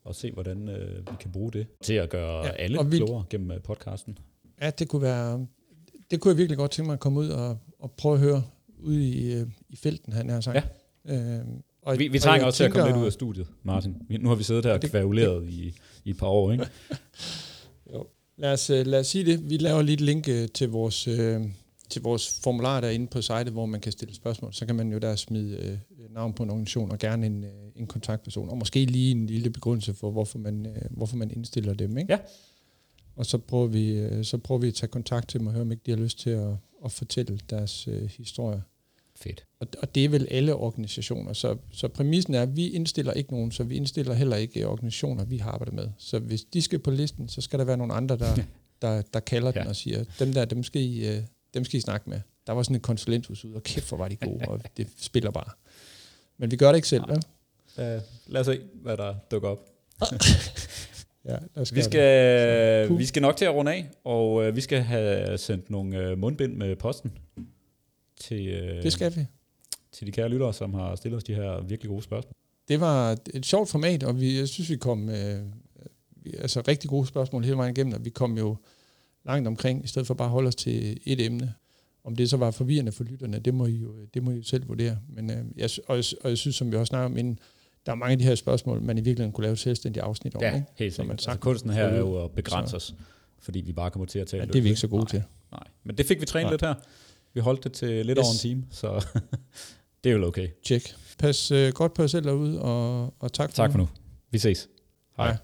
og se, hvordan øh, vi kan bruge det til at gøre ja, alle vi, klogere gennem øh, podcasten. Ja, det kunne være, det kunne jeg virkelig godt tænke mig at komme ud og, og prøve at høre ude i, øh, i felten, han har sagt. Ja. Øh, og, vi, vi trænger også til at komme lidt ud af studiet, Martin. Nu har vi siddet her og kvævuleret i, i et par år, ikke? jo. Lad os, øh, lad os sige det. Vi laver lige et link øh, til vores, øh, til vores formular derinde på sitet, hvor man kan stille spørgsmål. Så kan man jo der smide øh, navn på en organisation og gerne en, øh, en kontaktperson. Og måske lige en lille begrundelse for, hvorfor man, øh, hvorfor man indstiller dem. Ikke? Ja. Og så prøver, vi, øh, så prøver vi at tage kontakt til dem og høre, om ikke de har lyst til at, at fortælle deres øh, historie. Fedt. Og, og det er vel alle organisationer. Så, så præmissen er, at vi indstiller ikke nogen, så vi indstiller heller ikke organisationer, vi har arbejdet med. Så hvis de skal på listen, så skal der være nogle andre, der, der, der kalder ja. den og siger, dem der, dem skal, I, øh, dem skal I snakke med. Der var sådan et konsulenthus ud, og kæft, hvor var de gode, og det spiller bare. Men vi gør det ikke selv, vel? Uh, lad os se, hvad der dukker op. ja, vi, skal, vi skal nok til at runde af, og uh, vi skal have sendt nogle uh, mundbind med posten til, øh, det skal vi. til de kære lyttere, som har stillet os de her virkelig gode spørgsmål. Det var et sjovt format, og vi, jeg synes, vi kom med altså rigtig gode spørgsmål hele vejen igennem, og vi kom jo langt omkring, i stedet for bare at holde os til et emne. Om det så var forvirrende for lytterne, det må I jo, det må I jo selv vurdere. Men, øh, jeg, og, jeg, og jeg synes, som vi også snakker om inden, der er mange af de her spørgsmål, man i virkeligheden kunne lave et selvstændigt afsnit om. Ja, ikke? helt sikkert. Altså, kunsten her er jo at begrænse os, fordi vi bare kommer til at tale ja, det er vi ikke så gode nej, til. Nej, men det fik vi trænet Nej. lidt her. Vi holdt det til lidt yes. over en time, så det er jo okay. Check. Pas uh, godt på jer selv derude, og, og tak for Tak for nu. Vi ses. Hej. Hej.